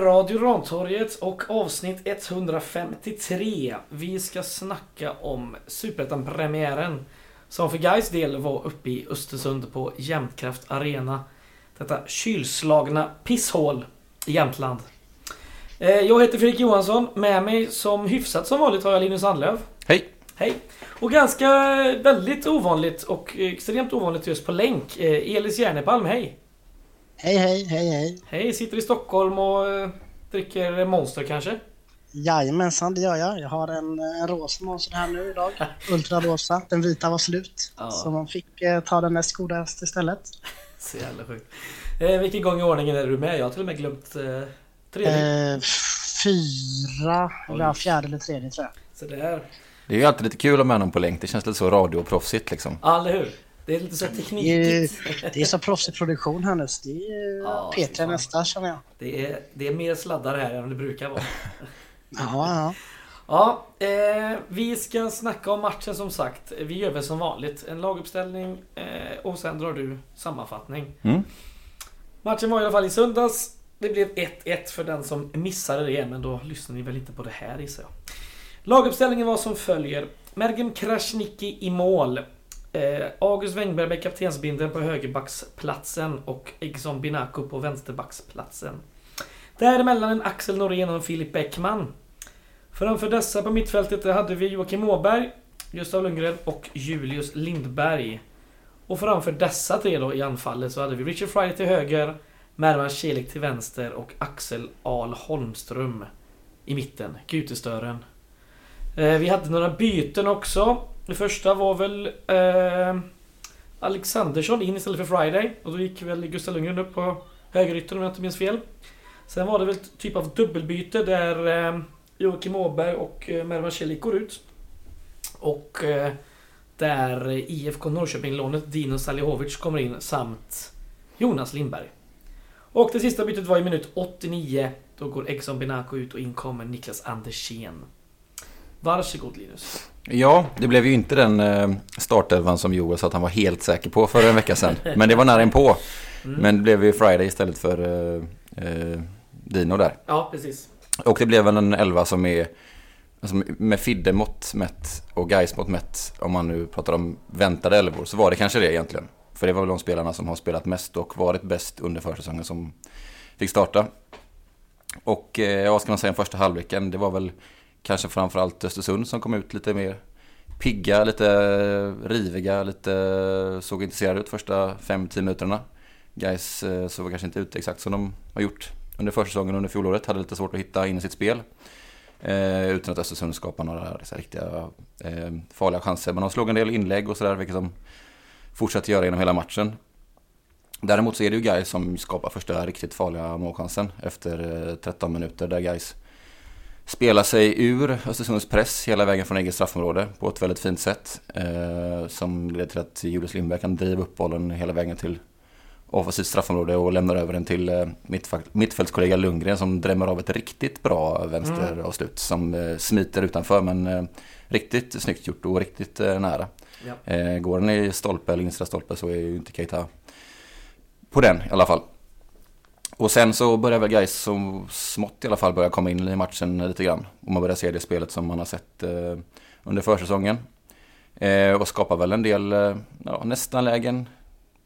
Radio Rantorget och avsnitt 153. Vi ska snacka om Superettan-premiären som för Gais del var uppe i Östersund på Jämtkraft Arena. Detta kylslagna pisshål i Jämtland. Eh, Jag heter Fredrik Johansson. Med mig som hyfsat som vanligt har jag Linus Sandlöf. Hej! Hej! Och ganska väldigt ovanligt och extremt ovanligt just på länk. eh, Elis Järnepalm, hej! Hej, hej, hej, hej. Hej, sitter i Stockholm och eh, dricker Monster kanske? Jajamensan, det gör jag. Jag har en, en rosa monster här nu idag. Ultrarosa. Den vita var slut. Ja. Så man fick eh, ta den näst godaste istället. Så jävla sjukt. Eh, vilken gång i ordningen är du med? Jag har till och med glömt eh, tredje. Eh, fyra, eller ja, fjärde eller tredje tror jag. Så där. Det är ju alltid lite kul att med någon på länk. Det känns lite så radioproffsigt liksom. Ja, eller hur? Det är lite så Det är, teknikigt. det är så proffsig produktion här nu. så Det är Ja, ja, fy P3 fan. nästa känner jag. Det är, det är mer sladdar här än det brukar vara. Ja, ja. Ja, eh, vi ska snacka om matchen som sagt. Vi gör väl som vanligt. En laguppställning eh, och sen drar du sammanfattning. Mm. Matchen var i alla fall i söndags. Det blev 1-1 för den som missade det, men då lyssnar ni väl inte på det här gissar jag. Laguppställningen var som följer. Mergem Krasniqi i mål. Eh, August Wengberg med kaptensbinden på högerbacksplatsen och Egson Binako på vänsterbacksplatsen. Däremellan en Axel Norén och en Filip Bäckman. Framför dessa på mittfältet hade vi Joakim Åberg, Gustav Lundgren och Julius Lindberg. Och framför dessa tre då i anfallet så hade vi Richard Friday till höger, Mervan Celik till vänster och Axel Ahl Holmström i mitten, Gutestören. Eh, vi hade några byten också. Det första var väl eh, Alexandersson in istället för Friday. Och då gick väl Gustav Lundgren upp på högeryttern om jag inte minns fel. Sen var det väl typ av dubbelbyte där eh, Joakim Åberg och eh, Mervan Celik går ut. Och eh, där IFK Norrköping-lånet Dino Salihovic kommer in samt Jonas Lindberg. Och det sista bytet var i minut 89. Då går Exxon Benaco ut och in kommer Niklas Andersén. Varsågod Linus. Ja, det blev ju inte den eh, startelvan som Joel sa att han var helt säker på för en vecka sedan. Men det var nära inpå. Mm. Men det blev ju Friday istället för eh, eh, Dino där. Ja, precis. Och det blev väl en elva som är alltså med Fidde mått mätt och Gais mått mätt. Om man nu pratar om väntade elvor så var det kanske det egentligen. För det var väl de spelarna som har spelat mest och varit bäst under försäsongen som fick starta. Och eh, vad ska man säga om första halvleken? Det var väl kanske framförallt Östersund som kom ut lite mer pigga, lite riviga, lite såg intresserade ut första 5-10 minuterna. Guys eh, såg kanske inte ut exakt som de har gjort under försäsongen under fjolåret. Hade lite svårt att hitta in i sitt spel. Eh, utan att Östersund skapade några riktiga eh, farliga chanser. Men de slog en del inlägg och sådär, vilket de fortsatte göra genom hela matchen. Däremot så är det ju Gais som skapar första riktigt farliga målchansen efter eh, 13 minuter. Där Gais spelar sig ur Östersunds press hela vägen från eget straffområde på ett väldigt fint sätt. Eh, som leder till att Julius Lindberg kan driva upp bollen hela vägen till offensivt straffområde och lämnar över den till eh, mittfältskollega Lundgren som drämmer av ett riktigt bra vänsteravslut som eh, smiter utanför men eh, riktigt snyggt gjort och riktigt nära. Ja. Går den i stolpe eller instra stolpe så är ju inte Keita på den i alla fall. Och sen så börjar väl Gais som smått i alla fall börja komma in i matchen lite grann. Och man börjar se det spelet som man har sett eh, under försäsongen. Eh, och skapar väl en del eh, ja, nästan lägen,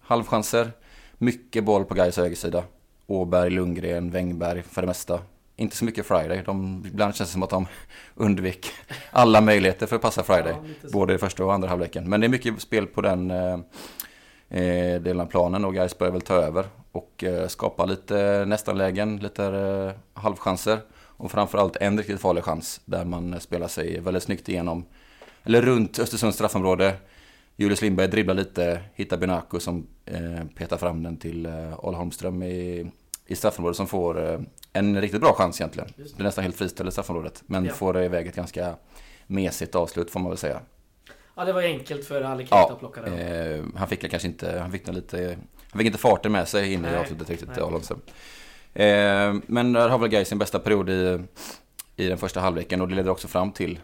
halvchanser. Mycket boll på Gais högersida. Åberg, Lundgren, Wängberg för det mesta. Inte så mycket Friday. De, ibland känns det som att de undvek alla möjligheter för att passa Friday. Ja, både i första och andra halvleken. Men det är mycket spel på den eh, eh, delen av planen och Gais börjar väl ta över. Och eh, skapa lite nästanlägen, lite eh, halvchanser. Och framförallt en riktigt farlig chans där man spelar sig väldigt snyggt igenom. Eller runt Östersunds straffområde. Julius Lindberg dribblar lite, hittar Benaco som eh, petar fram den till eh, Al Holmström i, i straffområdet som får eh, en riktigt bra chans egentligen. Det är nästan helt friställd i straffområdet. Men Ja. får iväg ett ganska mesigt avslut får man väl säga. Ja, det var enkelt för Ali Keita Ja, att plocka den. eh, han fick kanske inte, han fick nog lite, han fick inte farten med sig in i avslutet riktigt. Alonso. Eh, men där har väl Gais sin bästa period i, i den första halvleken och det leder också fram till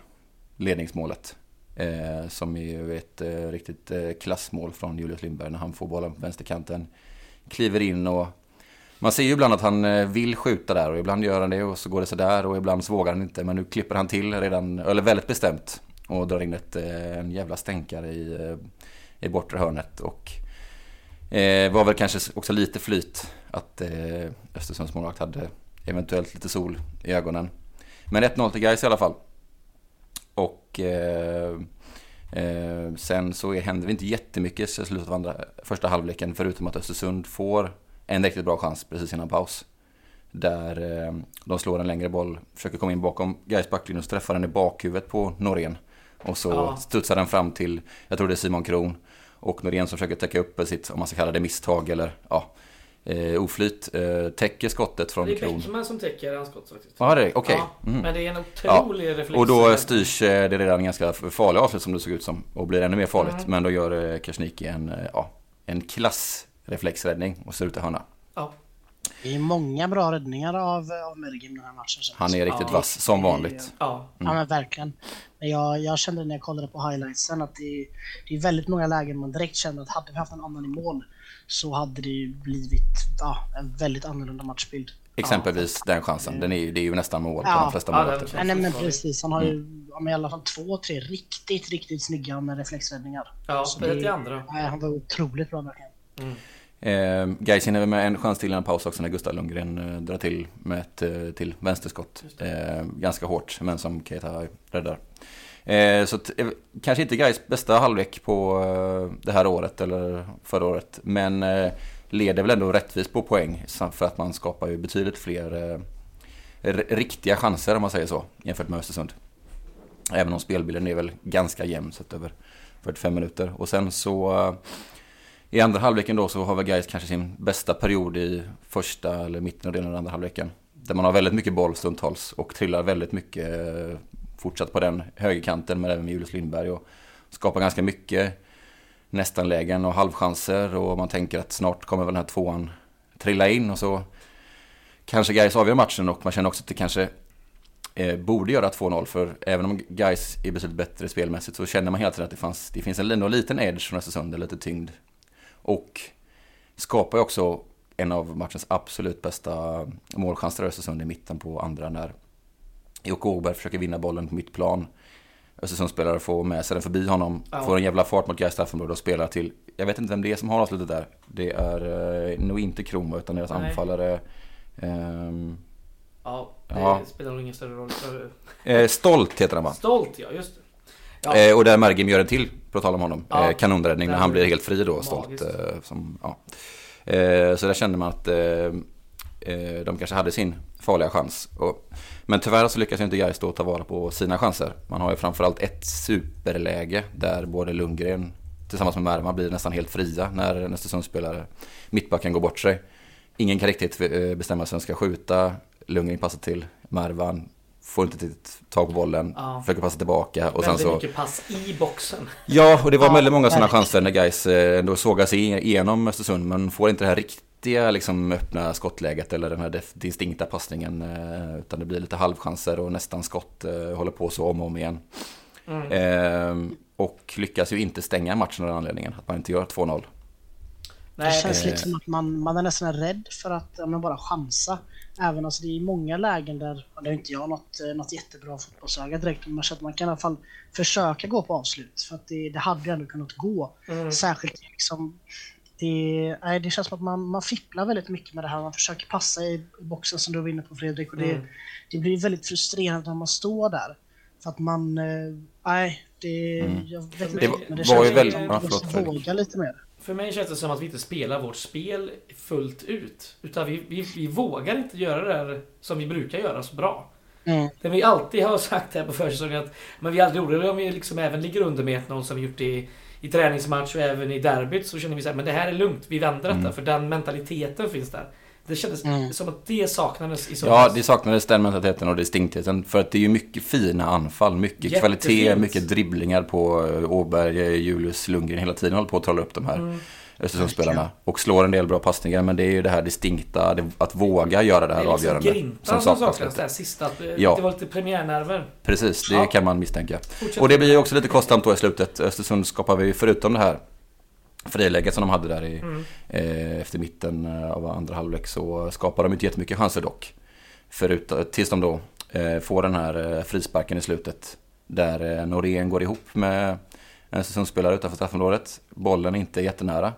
ledningsmålet. Eh, som är ju ett eh, riktigt eh, klassmål från Julius Lindberg när han får bollen på vänsterkanten. Kliver in och Man ser ju ibland att han eh, vill skjuta där och ibland gör han det och så går det sådär och ibland så vågar han inte. Men nu klipper han till redan, eller väldigt bestämt och drar in ett, eh, en jävla stänkare i, i bortre hörnet. Och eh, var väl kanske också lite flyt att eh, Östersunds målvakt hade eventuellt lite sol i ögonen. Men 1-0 till Gais i alla fall. Och eh, eh, sen så händer det inte jättemycket i slutet av andra, första halvleken förutom att Östersund får en riktigt bra chans precis innan paus. Där eh, de slår en längre boll, försöker komma in bakom Gais backlinje och träffar den i bakhuvudet på Norén. Och så ja. studsar den fram till, jag tror det är Simon Kron. Och Norén som försöker täcka upp sitt, om man ska kalla det misstag eller ja, eh, oflyt. Eh, täcker skottet från Kron. Det är Bäckman som täcker hans skott faktiskt. Ja, det är. Okay. Ja, mm. Men det är en otrolig ja. reflex. Och då styrs eh, det redan ganska farliga avslut som det såg ut som. Och blir ännu mer farligt. Mm. Men då gör eh, Kersniki en, eh, ja, en klassreflexräddning och ser ut att hörna. Det är många bra räddningar av, av Mergim den här matchen. Han är riktigt ja. vass, som vanligt. Ja, mm. ja men verkligen. Jag, jag kände när jag kollade på highlightsen att det, det är väldigt många lägen man direkt känner att hade vi haft en annan i mål så hade det blivit ja, en väldigt annorlunda matchbild. Exempelvis ja. den chansen. Den är ju, det är ju nästan mål på de flesta mål. Ja, nej, men precis. Han har ju mm. i alla fall två, tre riktigt, riktigt snygga med reflexräddningar. Ja, speciellt i andra. Nej, han var otroligt bra verkligen. Mm. Eh, Gais hinner med en chans till i en paus också när Gustav Lundgren eh, drar till med ett eh, till vänsterskott. Eh, ganska hårt, men som Keita räddar. Eh, så eh, kanske inte Gais bästa halvlek på eh, det här året eller förra året. Men eh, leder väl ändå rättvist på poäng för att man skapar ju betydligt fler riktiga chanser om man säger så jämfört med Östersund. Även om spelbilden är väl ganska jämn sett över 45 minuter. Och sen så i andra halvleken då så har väl Gais kanske sin bästa period i första eller mitten av den av andra halvleken. Där man har väldigt mycket boll stundtals och trillar väldigt mycket eh, fortsatt på den högerkanten men även med Julius Lindberg och skapar ganska mycket nästan-lägen och halvchanser. Och man tänker att snart kommer väl den här tvåan trilla in och så kanske Gais avgör matchen. Och man känner också att det kanske eh, borde göra 2-0 för även om Gais är betydligt bättre spelmässigt så känner man hela tiden att det, fanns, det finns en, en liten edge från Östersund, lite tyngd och skapar ju också en av matchens absolut bästa målchanser Östersund i mitten på andra när Jocke Åberg försöker vinna bollen på mittplan. Östersundsspelare får med sig den förbi honom, ja. får en jävla fart mot Gais straffområde och spelar till, jag vet inte vem det är som har avslutet där. Det är eh, nog inte Kroma utan deras Nej. anfallare. Um, ja, det ja. spelar nog ingen större roll. Eh, Stolt heter han va? Stolt ja, just det. Ja. Eh, och där Mergim gör en till, på tal om honom. Ja. Eh, kanonräddning när han blir helt fri då, stolt. Eh, som, ja. Eh, så där kände man att de kanske hade sin farliga chans. Men tyvärr så lyckas inte Gais då ta vara på sina chanser. Man har ju framförallt ett superläge där både Lundgren tillsammans med Merma blir nästan helt fria när en Östersundsspelare, mittbacken, går bort sig. Ingen kan riktigt bestämma sig vem ska skjuta. Lundgren passar till Mervan får inte tag på bollen, ja. försöker passa tillbaka. Och väldigt sen så... mycket pass i boxen. Ja, och det var ja, väldigt många sådana chanser när guys eh, ändå sågar sig igenom Östersund, men får inte det här riktiga liksom, öppna skottläget eller den här distinkta passningen. Eh, utan det blir lite halvchanser och nästan skott eh, håller på så om och om igen. Mm. Ehm, och lyckas ju inte stänga matchen av den anledningen, att man inte gör 2-0. Det känns liksom att man, man är nästan rädd för att ja, bara chansa. Även alltså det är många lägen där, och det är inte jag något, eh, något jättebra fotbollsöga direkt, men att man kan i alla fall försöka gå på avslut. För att det, det hade ju ändå kunnat gå. Mm. Särskilt liksom, det, nej, det känns som att man, man fipplar väldigt mycket med det här. Man försöker passa i boxen som du var inne på Fredrik. Och det, mm. det blir väldigt frustrerande när man står där. För att man, eh, nej, det, mm. jag vet inte. Det, men det känns som att man måste våga lite mer. För mig känns det som att vi inte spelar vårt spel fullt ut. Utan vi, vi, vi vågar inte göra det där som vi brukar göra så bra. Mm. Det vi alltid har sagt här på försäsongen att men vi aldrig gjorde det om vi liksom även ligger under med 1-0 som vi gjort i, i träningsmatch och även i derbyt så känner vi så men det här är lugnt. Vi vänder detta mm. för den mentaliteten finns där. Det kändes mm. som att det saknades i så Ja, det saknades den mentaliteten och distinktheten. För att det är ju mycket fina anfall, mycket Jättefint. kvalitet, mycket dribblingar på eh, Åberg, eh, Julius Lundgren hela tiden håller på att trolla upp de här mm. Östersundsspelarna. Och slår en del bra passningar, men det är ju det här distinkta, att våga göra det här det är liksom avgörande. Som saknas där sista, att ja. det var lite premiärnerver. Precis, det ja. kan man misstänka. Fortsätt. Och det blir ju också lite kostsamt då i slutet. Östersund skapar vi, förutom det här friläget som de hade där i, mm. eh, efter mitten eh, av andra halvlek så skapade de inte jättemycket chanser dock. Förut, tills de då eh, får den här eh, frisparken i slutet. Där eh, Norén går ihop med en säsongsspelare utanför straffområdet. Bollen är inte jättenära.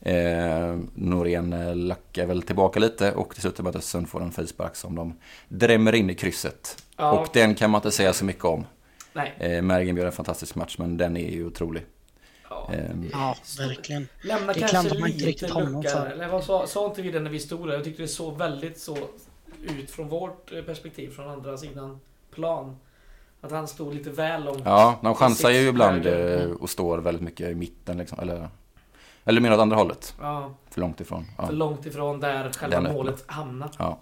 Eh, Norén eh, lackar väl tillbaka lite och till slut att Östersund får en frispark som de drämmer in i krysset. Ja. Och den kan man inte säga så mycket om. Nej. Eh, Mergen gör en fantastisk match men den är ju otrolig. Ja, ehm. ja verkligen. Lämna det kanske man inte riktigt honom för. Eller vad sa, sa inte vi det när vi stod där? Jag tyckte det såg väldigt så ut från vårt eh, perspektiv, från andra sidan plan. Att han stod lite väl långt. Ja, de chansar ju ibland mm. och står väldigt mycket i mitten liksom. Eller, eller mer åt andra hållet. Ja. För långt ifrån. Ja. För långt ifrån där själva målet hamnar. Ja.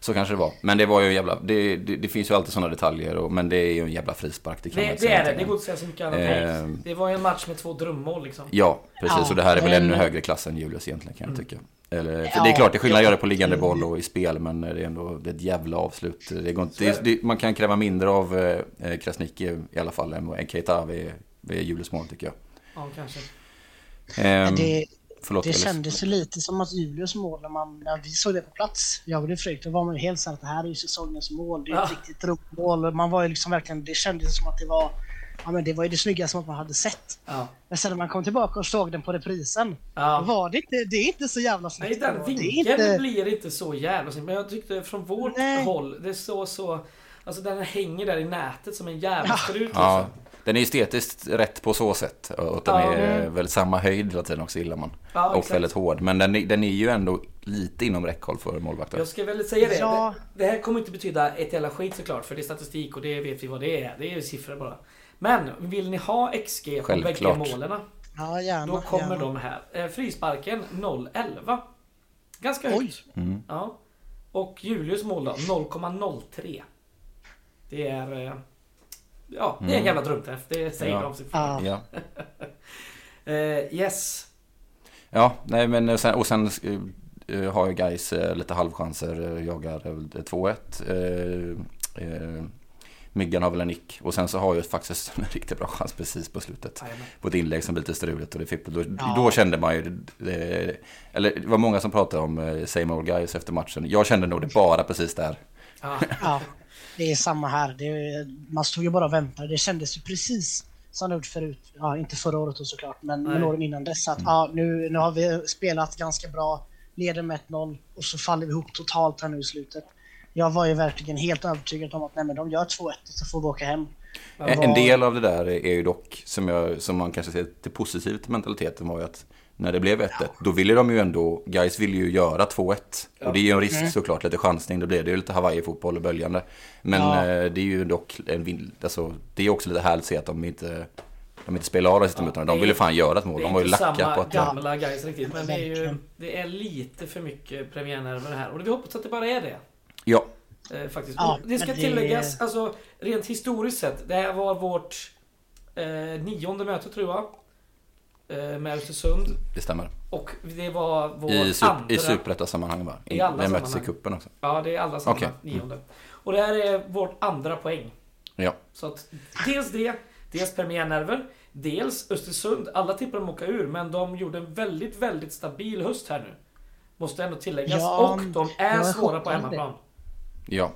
Så kanske det var. Men det var ju jävla... Det, det, det finns ju alltid sådana detaljer. Och, men det är ju en jävla frispark. Det, det, det är det. Det går inte att säga så mycket annat. Eh, det var ju en match med två drömmål liksom. Ja, precis. Ja, och det här är väl ännu högre klass än Julius egentligen kan jag mm. tycka. Eller, för ja, det är klart, det är skillnad att göra det på liggande boll och i spel. Men det är ändå det är ett jävla avslut. Det går inte, det, man kan kräva mindre av eh, Krasniqi i alla fall än Keita vid, vid Julius mål tycker jag. Ja, kanske. Eh, det, Förlåt, det kändes ju lite som att Julius mål, när, man, när vi såg det på plats, jag och Fredrik, då var man ju helt såhär att det här är ju säsongens mål, det är ja. ett riktigt drömmål. Man var ju liksom verkligen, det kändes som att det var Ja men det var ju det snyggaste man hade sett. Ja. Men sen när man kom tillbaka och såg den på reprisen, ja. var det inte, det är inte så jävla snyggt. Nej den vinkeln inte... blir inte så jävla snyggt. Men jag tyckte från vårt Nej. håll, det såg så... Alltså den hänger där i nätet som en jävla ja. Liksom. Ja. Den är estetiskt rätt på så sätt. Och den ja, är mm. väldigt samma höjd hela tiden också gillar man. Ja, och exakt. väldigt hård. Men den, är, den är ju ändå lite inom räckhåll för målvakten. Jag ska väl säga det. Ja. det. det. här kommer inte betyda ett jävla skit såklart. För det är statistik och det vet vi vad det är. Det är siffror bara. Men vill ni ha XG på bägge målen? Ja, gärna. Då kommer gärna. de här. Eh, frisparken 0,11. Ganska högt. Mm. Ja. Och Julius mål då 0,03. Det är... Ja, det är en mm. jävla drömträff. Det säger ja. de sig för. Ja. uh, yes. Ja, nej men eh, sen, och sen uh, har ju guys uh, lite halvchanser. Uh, jagar 2-1. Uh, Myggan har väl en nick. Och sen så har ju faktiskt en riktigt bra chans precis på slutet. Amen. På ett inlägg som blir lite struligt. Och det fick, då, ja. då kände man ju... Det, eller det var många som pratade om same old guys efter matchen. Jag kände nog det bara precis där. Ja. Det är samma här. Det, man stod ju bara och väntade. Det kändes ju precis som det gjort förut. Ja, inte förra året och såklart, men, men åren innan dess. Att, mm. ja, nu, nu har vi spelat ganska bra, leder med 1-0 och så faller vi ihop totalt här nu i slutet. Jag var ju verkligen helt övertygad om att nej, men de gör 2-1 och så får vi åka hem. Var... En del av det där är ju dock, som, jag, som man kanske ser till positivt mentaliteten, var ju att när det blev 1-1, ja. då ville de ju ändå, guys ville ju göra 2-1. Ja. Och det är ju en risk mm. såklart, lite chansning, då blir det ju lite Hawaii-fotboll och böljande. Men ja. eh, det är ju dock en alltså, det är också lite härligt att se att de inte de inte spelar av de sista ja, minuterna. De ville fan göra ett mål. De var ju lacka på att... Det är inte samma gamla guys riktigt. Men det är ju det är lite för mycket premiärnerver här. Och vi hoppas att det bara är det. Ja. Eh, faktiskt. Ja, det ska det... tilläggas, alltså rent historiskt sett. Det här var vårt eh, nionde möte tror jag. Eh, med Östersund. Det stämmer. Och det var vår I, super, andra... I superetta-sammanhang va? I, I alla sammanhang. möttes i kuppen också. Ja, det är alla sammanhang. Okay. Nionde. Mm. Och det här är vårt andra poäng. Ja. Så att dels det, dels premiärnerver, dels Östersund. Alla tippade dem åka ur, men de gjorde en väldigt, väldigt stabil höst här nu. Måste ändå tilläggas. Ja, och de är svåra på hemmaplan. Ja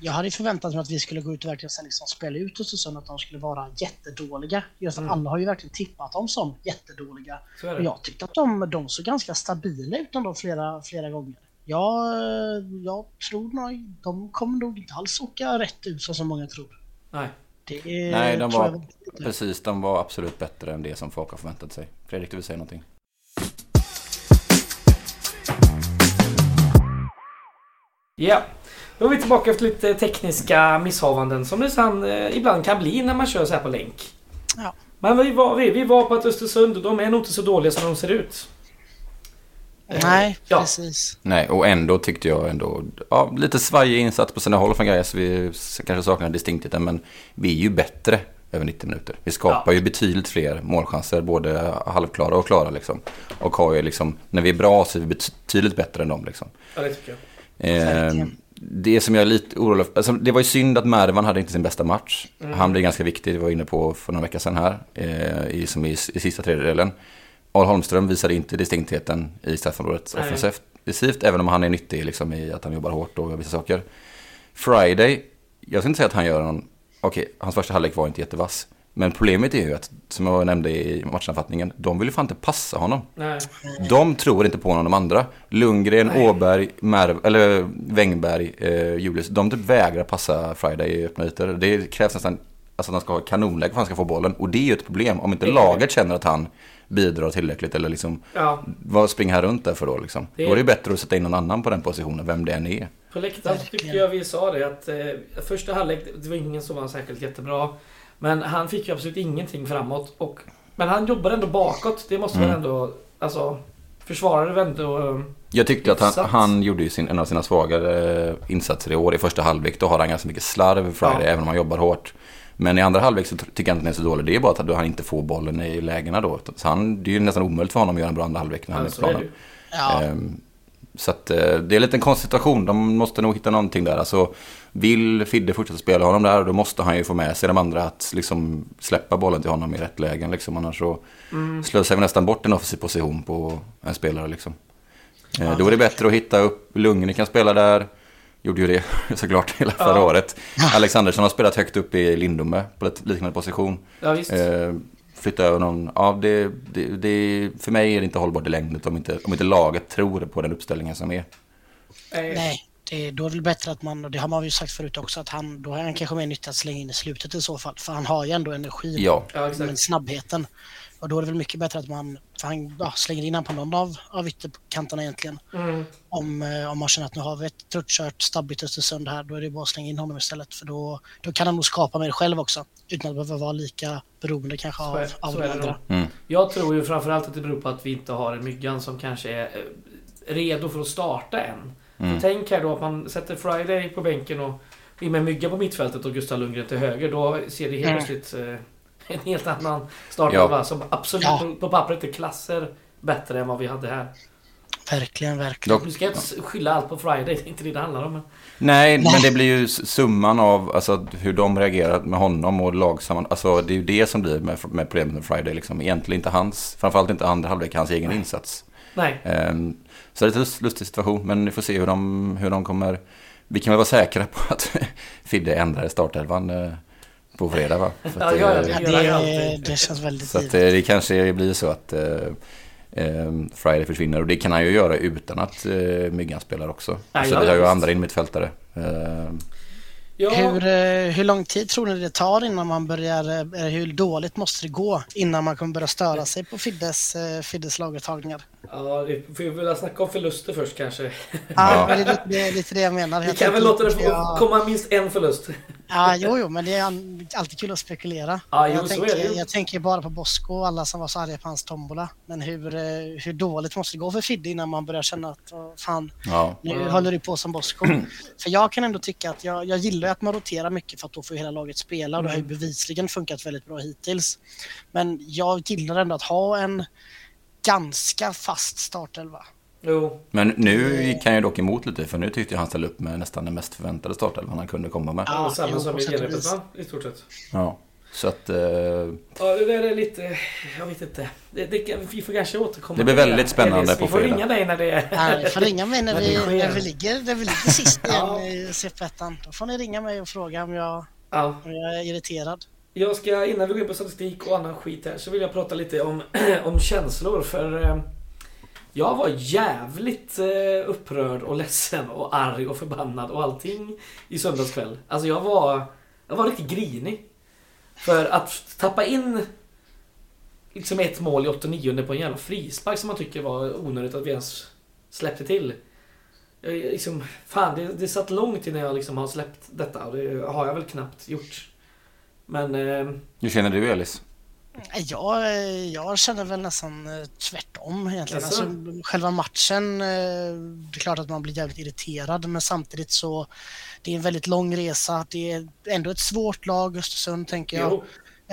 jag hade förväntat mig att vi skulle gå ut och verkligen liksom spela ut Östersund, att de skulle vara jättedåliga. Just att mm. alla har ju verkligen tippat dem som jättedåliga. Och jag tyckte att de, de såg ganska stabila ut ändå flera, flera gånger. Jag, jag tror nog, de kommer nog inte alls åka rätt ut så som många tror. Nej. Det Nej, de var, precis, de var absolut bättre än det som folk har förväntat sig. Fredrik, du vill säga någonting? Ja, då är vi tillbaka efter lite tekniska misshavanden som det sen, eh, ibland kan bli när man kör så här på länk. Ja. Men vi var, vi, vi var på ett Östersund och de är nog inte så dåliga som de ser ut. Eh, Nej, ja. precis. Nej, och ändå tyckte jag ändå... Ja, lite svajig insats på sina håll från Gais. Vi kanske saknar distinktheten, men vi är ju bättre över 90 minuter. Vi skapar ja. ju betydligt fler målchanser, både halvklara och klara liksom. Och har ju liksom, när vi är bra så är vi betydligt bättre än dem liksom. Ja, det tycker jag. Eh, det som jag är lite orolig för, alltså det var ju synd att Mervan hade inte sin bästa match. Mm. Han blev ganska viktig, det var inne på för några veckor sedan här, eh, i, som i, i sista tredjedelen. Al Holmström visade inte distinktheten i straffområdet offensivt, även om han är nyttig liksom, i att han jobbar hårt och vissa saker. Friday, jag ska inte säga att han gör någon, okej, okay, hans första halvlek var inte jättevass. Men problemet är ju att, som jag nämnde i matchanfattningen, de vill ju fan inte passa honom. Nej. De tror inte på honom, de andra. Lundgren, Nej. Åberg, Merv, eller Wängberg, eh, Julius, de typ vägrar passa Friday i öppna ytor. Det krävs nästan alltså, att han ska ha kanonläge för att han ska få bollen. Och det är ju ett problem om inte laget känner att han bidrar tillräckligt eller liksom, ja. vad springer han runt där för då liksom? Det... Då är det bättre att sätta in någon annan på den positionen, vem det än är. På läktaren tycker jag vi sa det att eh, första halvlek, det var ingen som var särskilt jättebra. Men han fick ju absolut ingenting framåt. Och, men han jobbade ändå bakåt. Det måste mm. man ändå... Alltså, försvarare var ändå... Eh, jag tyckte att han, han gjorde ju sin, en av sina svagare insatser i år. I första halvlek då har han ganska mycket slarv Friday, ja. även om han jobbar hårt. Men i andra halvlek så tycker jag inte att den är så dålig. Det är bara att han inte får bollen i lägena då. Så han, det är ju nästan omöjligt för honom att göra en bra andra halvlek när han alltså, är på planen. Ja. Så att, eh, det är en liten konstig situation. De måste nog hitta någonting där. Alltså, vill Fidde fortsätta spela honom där, då måste han ju få med sig de andra att liksom släppa bollen till honom i rätt lägen. Liksom. Annars så mm. slösar vi nästan bort en offensiv position på en spelare. Liksom. Ja, då är det bättre att hitta upp, Lundgren kan spela där. Gjorde ju det såklart hela förra ja. året. Alexandersson har spelat högt upp i Lindome på ett liknande position. Ja, visst. Eh, flytta över någon. Ja, det, det, det, för mig är det inte hållbart i längden om inte, om inte laget tror på den uppställningen som är. Nej, det, då är det väl bättre att man, och det har man ju sagt förut också, att han, då är han kanske mer nyttigt att slänga in i slutet i så fall. För han har ju ändå energin, ja. men snabbheten. Och då är det väl mycket bättre att man för han, ja, slänger in på någon av, av ytterkanterna egentligen. Mm. Om, eh, om man känner att nu har vi ett tröttkört stabbigt Östersund här, då är det bara att slänga in honom istället. För då, då kan han nog skapa mer själv också. Utan att behöva vara lika beroende kanske av, är, av andra. Mm. Jag tror ju framförallt att det beror på att vi inte har en Myggan som kanske är eh, redo för att starta än. Mm. tänk här då att man sätter Friday på bänken och in med Mygga på mittfältet och Gustav Lundgren till höger. Då ser det helt mm. plötsligt eh, en helt annan startelva ja. som absolut ja. på, pappret är klasser bättre än vad vi hade här. Verkligen, verkligen. Nu ska jag inte skylla allt på Friday, det är inte det det handlar om. Men... Nej, Nej, men det blir ju summan av alltså, hur de reagerar med honom och lagsamman. Alltså, det är ju det som blir med, med problemet med Friday. Liksom. Egentligen inte hans, framförallt inte andra halvlek, hans egen Nej. insats. Nej. Um, så det är en lustig situation, men vi får se hur de, hur de kommer... Vi kan väl vara säkra på att Fidde ändrar startelvan uh, på fredag va? För ja, ja, det, det, det, känns väldigt Så att, eh, det kanske blir så att uh, um, Friday försvinner och det kan han ju göra utan att uh, Myggan spelar också. Ja, så vi har ju andra innermittfältare. Uh, Ja. Hur, eh, hur lång tid tror ni det tar innan man börjar, eh, hur dåligt måste det gå innan man kommer börja störa sig på Fiddes, eh, Fiddes laguttagningar? Ja, vi får väl snacka om förluster först kanske. Ja, men det, är, är lite det jag menar. Vi kan väl låta det få jag... komma minst en förlust. Ja, jo, jo, men det är alltid kul att spekulera. Ja, jo, jag, tänker, det. jag tänker bara på Bosko och alla som var så arga på hans tombola. Men hur, hur dåligt måste det gå för Fidde innan man börjar känna att fan, ja. nu mm. håller du på som Bosko. för jag kan ändå tycka att jag, jag gillar att man roterar mycket för att då får hela laget spela och det har ju mm. bevisligen funkat väldigt bra hittills. Men jag gillar ändå att ha en ganska fast startelva. Jo. Men nu kan jag dock emot lite för nu tyckte jag han ställde upp med nästan den mest förväntade startelvan han kunde komma med. Ja, samma som i genrepet va? I stort sett. Ja. Så att... Eh... Ja, det där är lite... Jag vet inte. Det, det, vi får kanske återkomma. Det blir väldigt spännande på fredag. Vi får ringa dig när det är... Ja, vi får ringa mig när, vi, när, vi, ligger, när vi ligger sist igen ja. i CP1. Då får ni ringa mig och fråga om jag, ja. om jag är irriterad. Jag ska, innan vi går in på statistik och annan skit här, så vill jag prata lite om, om känslor. För eh, jag var jävligt eh, upprörd och ledsen och arg och förbannad och allting i söndags kväll. Alltså jag var, jag var riktigt grinig. För att tappa in liksom ett mål i 89 på en jävla frispark som man tycker var onödigt att vi ens släppte till. Jag, liksom, fan, det, det satt långt innan jag liksom har släppt detta och det har jag väl knappt gjort. Men... Eh, Hur känner du Elis? Jag, jag känner väl nästan eh, tvärtom egentligen. Alltså, själva matchen, eh, det är klart att man blir jävligt irriterad men samtidigt så det är en väldigt lång resa. Det är ändå ett svårt lag, Östersund, tänker jag. Jo.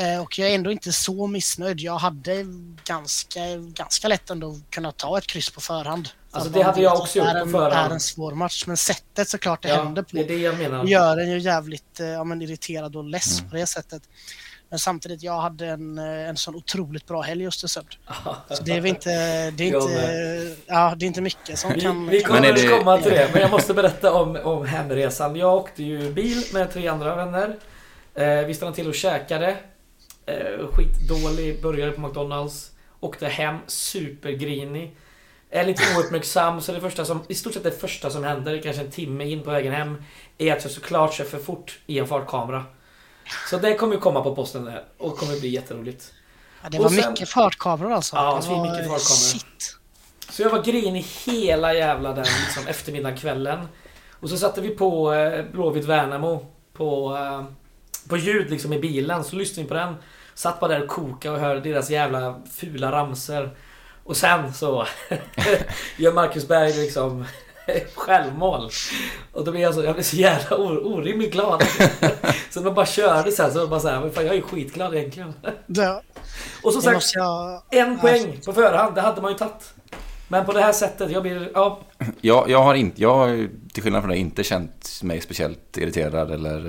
Eh, och jag är ändå inte så missnöjd. Jag hade ganska, ganska lätt ändå kunnat ta ett kryss på förhand. Alltså det hade jag också gjort på förhand. Det är en svår match, men sättet såklart det ja, händer på det är det jag menar. gör en ju jävligt ja, men irriterad och less mm. på det sättet. Men samtidigt, jag hade en, eh, en sån otroligt bra helg i Östersund. Så det är väl inte, det är inte, ja, det är inte mycket som vi, kan... Vi kommer det... komma till det, men jag måste berätta om, om hemresan. Jag åkte ju bil med tre andra vänner. Eh, vi stannade till och käkade. Eh, skitdålig burgare på McDonalds. Åkte hem supergrinig. Är lite ouppmärksam, så det första som, i stort sett det första som händer, kanske en timme in på vägen hem, är att jag såklart kör för fort i en fartkamera. Så det kommer ju komma på posten där och kommer bli jätteroligt. Ja, det var sen, mycket fartkameror alltså. Ja, det var mycket fartkameror. Shit. Så jag var grinig hela jävla den liksom, eftermiddagen, kvällen. Och så satte vi på eh, Blåvitt Värnamo på, eh, på ljud liksom i bilen, så lyssnade vi på den. Satt bara där och kokade och hörde deras jävla fula ramser. Och sen så gör Marcus Berg liksom självmål. Och då blir jag så, jag blir så jävla orimligt glad. så man bara körde sen så var bara så här, fan, jag är skitglad egentligen. Ja. Och som sagt, jag... en poäng på förhand, det hade man ju tagit. Men på det här sättet, jag blir... Ja. Jag, jag har inte, jag har till skillnad från dig inte känt mig speciellt irriterad eller,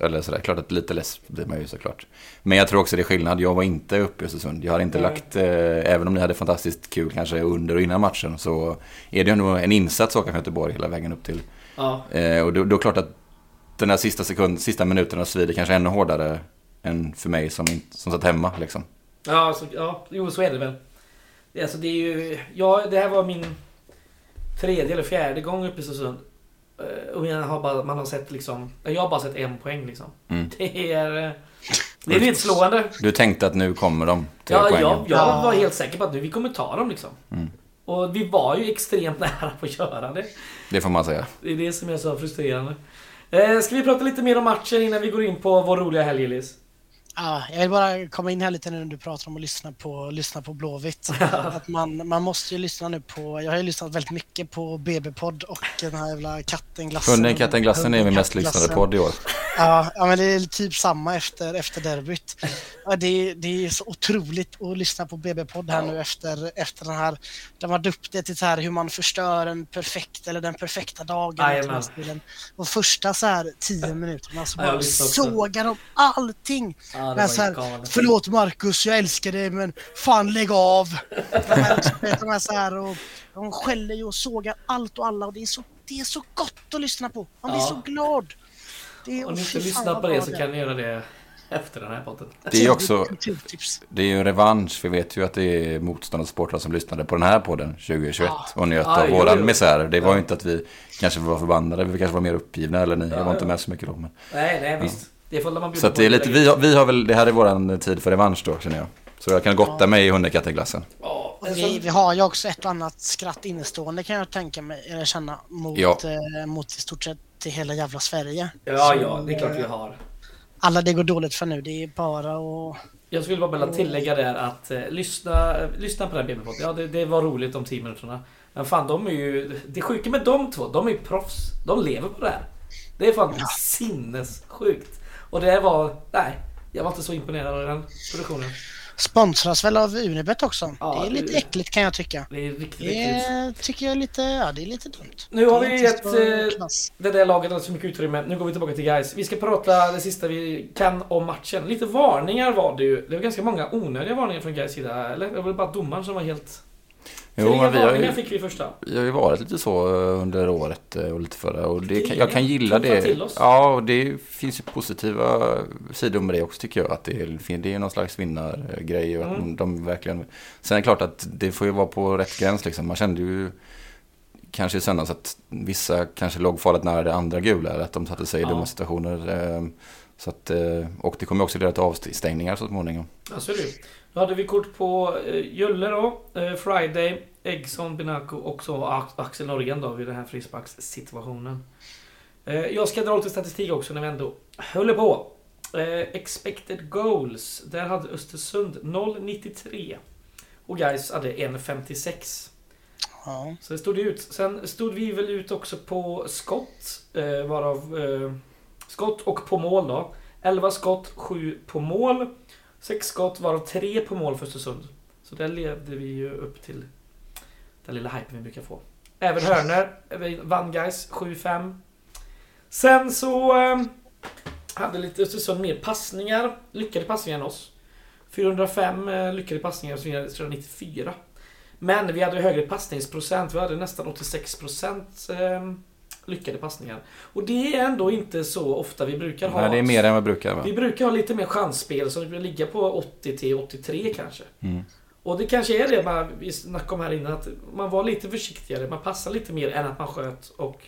eller sådär. Klart att lite less blir man ju såklart. Men jag tror också det är skillnad. Jag var inte uppe i Östersund. Jag har inte mm. lagt, eh, även om ni hade fantastiskt kul kanske under och innan matchen, så är det ändå en insats att åka från Göteborg hela vägen upp till. Ja. Eh, och då, då är klart att den här sista, sekund, sista minuterna svider kanske ännu hårdare än för mig som, som satt hemma liksom. Ja, så, ja, jo så är det väl. Alltså det är ju... Ja, det här var min tredje eller fjärde gång uppe i Östersund. Eh, och jag har bara, man har sett liksom... Jag har bara sett en poäng liksom. Mm. Det är... Eh, det är lite slående. Du tänkte att nu kommer de? Tre ja, poängen. jag, jag var helt säker på att nu vi kommer ta dem liksom. Mm. Och vi var ju extremt nära på att göra det. Det får man säga. Det är det som är så frustrerande. Eh, ska vi prata lite mer om matchen innan vi går in på vår roliga helg, Elis? Ja, jag vill bara komma in här lite nu när du pratar om att lyssna på, lyssna på Blåvitt. att man, man måste ju lyssna nu på, jag har ju lyssnat väldigt mycket på BB-podd och den här jävla kattenglassen. Hunden kattenglassen är min mest lyssnade podd i år. Ja, ja, men det är typ samma efter, efter derbyt. Ja, det, det är så otroligt att lyssna på BB-podd här nu efter, efter den här, de har döpt det till så här hur man förstör en perfekt eller den perfekta dagen. Och första så här tio minuterna så bara sågar de allting. Ja, men så här, förlåt Marcus, jag älskar dig men fan lägg av. De här, de här så här och de skäller ju och sågar allt och alla och det är så, det är så gott att lyssna på. Man blir ja. så glad. Det, Om ni inte lyssnar på det så kan ni göra det efter den här podden. Det är också det är ju en revansch. Vi vet ju att det är motståndarsportrar som lyssnade på den här podden 2021 ja. och njöt av ja, våran misär. Det var ju ja. inte att vi kanske var förbannade. Vi kanske var mer uppgivna eller ni. Ja, jag var inte med så mycket då. Men, nej, nej visst. Det man Så det är lite, vi har, vi har väl, det här är våran tid för revansch då känner jag. Så jag kan gotta mig i hundekatteglassen. Ja, vi, vi, har ju också ett och annat skratt innestående kan jag tänka mig, eller känna, mot, ja. eh, mot i stort sett hela jävla Sverige. Ja, Så, ja, det är klart vi har. Alla det går dåligt för nu, det är bara att... Jag skulle bara vilja tillägga där att eh, lyssna, lyssna på den här BB-podden. Ja, det, det, var roligt de 10 minuterna. Men fan, de är ju... Det sjuka med de två, de är ju proffs. De lever på det här. Det är fan ja. sinnessjukt. Och det var... Nej, jag var inte så imponerad av den produktionen. Sponsras väl av Unibet också. Ja, det är lite det, äckligt kan jag tycka. Det är riktigt det äckligt. tycker jag är lite, ja det är lite dumt. Nu har vi gett eh, det där laget alldeles för mycket utrymme. Nu går vi tillbaka till guys. Vi ska prata det sista vi kan om matchen. Lite varningar var det ju. Det var ganska många onödiga varningar från guys sida. Eller? Det var bara domaren som var helt Jo, men vi har ju, fick vi första. Vi har ju varit lite så eh, under året eh, och lite förra. Och det, jag kan gilla det. Ja, och det finns ju positiva sidor med det också tycker jag. Att det det är någon slags vinnargrej. Mm. de verkligen... Sen är det klart att det får ju vara på rätt gräns liksom. Man kände ju kanske i söndags att vissa kanske låg farligt nära det andra gula. Eller att de satte sig i ja. dumma situationer. Eh, så att, och det kommer också leda till avstängningar så småningom. Ja, så är det då hade vi kort på eh, Julle då, eh, Friday, Eggson, Binaco och så Axel Norén då vid den här frisparkssituationen. Eh, jag ska dra lite statistik också när vi ändå håller på. Eh, expected goals. Där hade Östersund 0,93. Och guys hade 1,56. Ja. Så det stod ut. Sen stod vi väl ut också på skott. Eh, varav eh, skott och på mål då. 11 skott, 7 på mål. Sex skott, varav tre på mål för Östersund. Så där levde vi ju upp till den lilla hypen vi brukar få. Även Hörner vann guys 7-5. Sen så... Eh, hade lite Östersund mer passningar, lyckade passningar än oss. 405 eh, lyckade passningar och 394. Men vi hade högre passningsprocent. Vi hade nästan 86% eh, lyckade passningar. Och det är ändå inte så ofta vi brukar ha. Nej, det är mer än vad vi brukar. Va? Vi brukar ha lite mer chansspel, brukar ligga på 80 till 83 kanske. Mm. Och det kanske är det man, vi snackade om här innan, att man var lite försiktigare. Man passade lite mer än att man sköt och...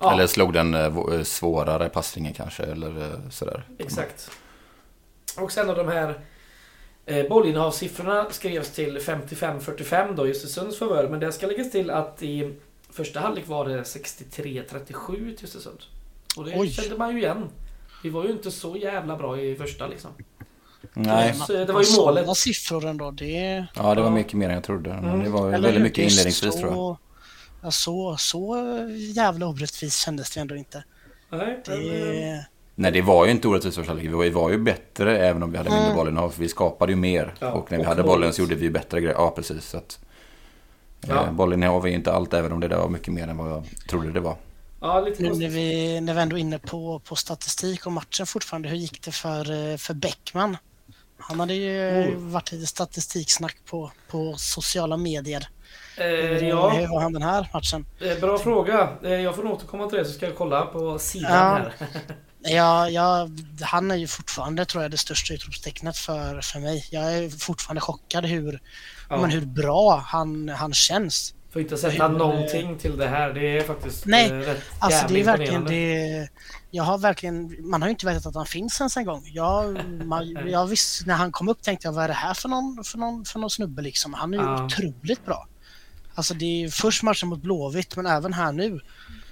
Ja. Eller slog den eh, svårare passningen kanske, eller eh, sådär. Exakt. Och sen av de här eh, bollinnehavssiffrorna skrevs till 55-45 då i Östersunds favör. Men det ska läggas till att i första halvlek var det 63-37 till Östersund. Och det Oj. kände man ju igen. Vi var ju inte så jävla bra i första liksom. Nej. Så det var ju målet. Sådana siffror ändå. Det... Ja, det var mycket mer än jag trodde. Mm. Det var Eller väldigt mycket inledningsvis så... tror jag. Ja, så, så jävla orättvist kändes det ändå inte. Nej, det... Nej, det var ju inte orättvist första halvlek. Vi var ju bättre även om vi hade mindre mm. bollen. För vi skapade ju mer. Ja, och när vi och hade bollen så gjorde vi bättre grejer. Ja, precis. Så att, ja. eh, bollen är ju inte allt även om det där var mycket mer än vad jag trodde det var. Ja, lite nu när vi, när vi ändå är inne på, på statistik och matchen fortfarande. Hur gick det för, eh, för Bäckman? Han hade ju oh. varit lite statistiksnack på, på sociala medier. Eh, ja. Hur var han den här matchen? Eh, bra fråga. Eh, jag får nog återkomma till det så ska jag kolla på sidan ja. här. ja, ja, han är ju fortfarande tror jag det största utropstecknet för, för mig. Jag är fortfarande chockad hur, ja. men hur bra han, han känns. Får inte sätta hur, någonting till det här. Det är faktiskt Nej, rätt alltså det är verkligen det. Jag har verkligen, man har ju inte vetat att han finns ens en gång. Jag, man, jag visste, när han kom upp tänkte jag vad är det här för någon, för någon, för någon snubbe liksom. Han är ju ja. otroligt bra. Alltså det är först matchen mot Blåvitt men även här nu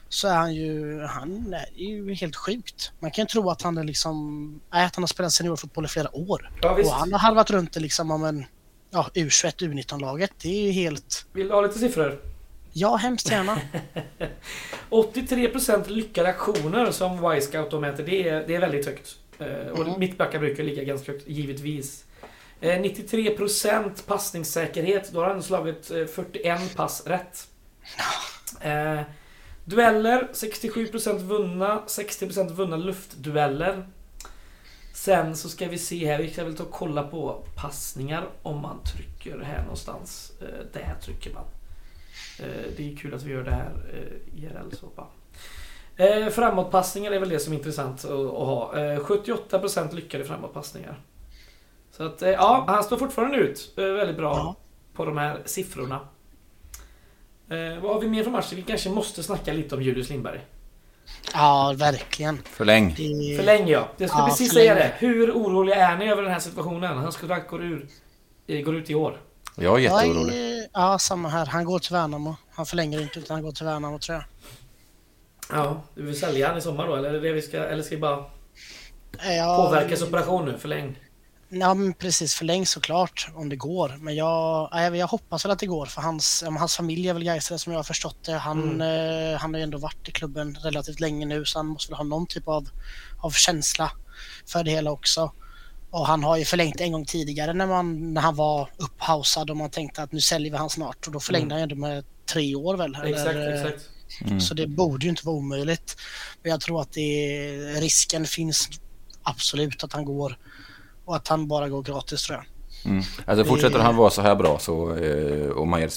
så är han ju, han är ju helt sjukt. Man kan ju tro att han är liksom, nej, att han har spelat seniorfotboll i flera år. Ja, och han har halvat runt det liksom om en, ja, U21, U19-laget. Det är ju helt... Vill du ha lite siffror? Ja, hemskt gärna. 83% lyckade aktioner som Y-scout mäter, det är, det är väldigt högt. Eh, och mm. mittbackar brukar ligga ganska högt, givetvis. 93% eh, passningssäkerhet. Då har han slagit 41 eh, pass rätt. Eh, dueller, 67% vunna. 60% vunna luftdueller. Sen så ska vi se här, vi ska väl ta och kolla på passningar om man trycker här någonstans. där trycker man. det är kul att vi gör det här IRL så bara. framåtpassningar är väl det som är intressant att, ha. 78% lyckade framåtpassningar. Så att, eh, ja, han står fortfarande ut eh, väldigt bra ja. på de här siffrorna. Eh, vad har vi mer för matcher? Vi kanske måste snacka lite om Julius Lindberg. Ja, verkligen. Förläng. Det... Förläng ja. Jag skulle ja, precis förläng. säga det. Hur oroliga är ni över den här situationen? Hans kontrakt går, ur, går ut i år. Jag är jätteorolig. Ja, samma här. Han går till Värnamo. Han förlänger inte utan han går till Värnamo tror jag. Ja, du vill sälja han i sommar då? Eller, är det vi ska, eller ska vi bara ja, påverkasoperation nu? Förläng. Ja, men precis. Förläng såklart om det går. Men jag, jag, jag hoppas väl att det går för hans, hans familj är väl Gaisare som jag har förstått det. Han, mm. eh, han har ju ändå varit i klubben relativt länge nu så han måste väl ha någon typ av, av känsla för det hela också. Och han har ju förlängt en gång tidigare när, man, när han var upphausad och man tänkte att nu säljer vi han snart och då förlängde mm. han ju med tre år väl. Exakt, eller, exakt. Mm. Så det borde ju inte vara omöjligt. Men jag tror att det, risken finns absolut att han går och att han bara går gratis tror jag. Mm. Alltså fortsätter han vara så här bra så, eh, och man är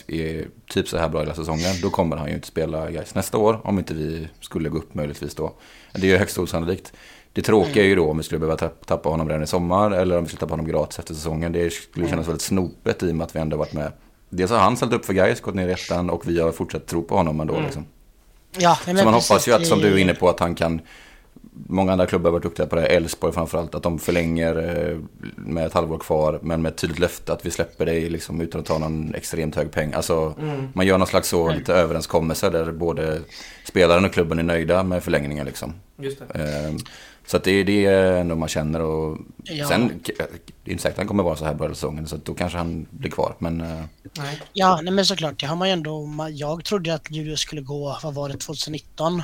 typ så här bra hela säsongen, då kommer han ju inte spela guys nästa år. Om inte vi skulle gå upp möjligtvis då. Det är ju högst osannolikt. Det tråkiga är ju då om vi skulle behöva tappa honom redan i sommar eller om vi skulle tappa honom gratis efter säsongen. Det skulle kännas väldigt snopet i och med att vi ändå varit med. Dels har han ställt upp för guys, gått ner i ettan och vi har fortsatt tro på honom ändå. Mm. Liksom. Ja, så man hoppas ju att, som du är inne på, att han kan Många andra klubbar har varit duktiga på det. Elfsborg framförallt. Att de förlänger eh, med ett halvår kvar. Men med ett tydligt löfte att vi släpper dig liksom, utan att ta någon extremt hög peng. Alltså, mm. Man gör någon slags så mm. lite överenskommelse där både spelaren och klubben är nöjda med förlängningen. Liksom. Just det. Ehm, så att det är det ändå man känner. Och ja. Sen, det är inte säkert att han kommer vara så här början säsongen. Så då kanske han blir kvar. Men, eh, nej. Ja, nej, men såklart. Det har man ju ändå. Jag trodde att Julius skulle gå, vad var det, 2019?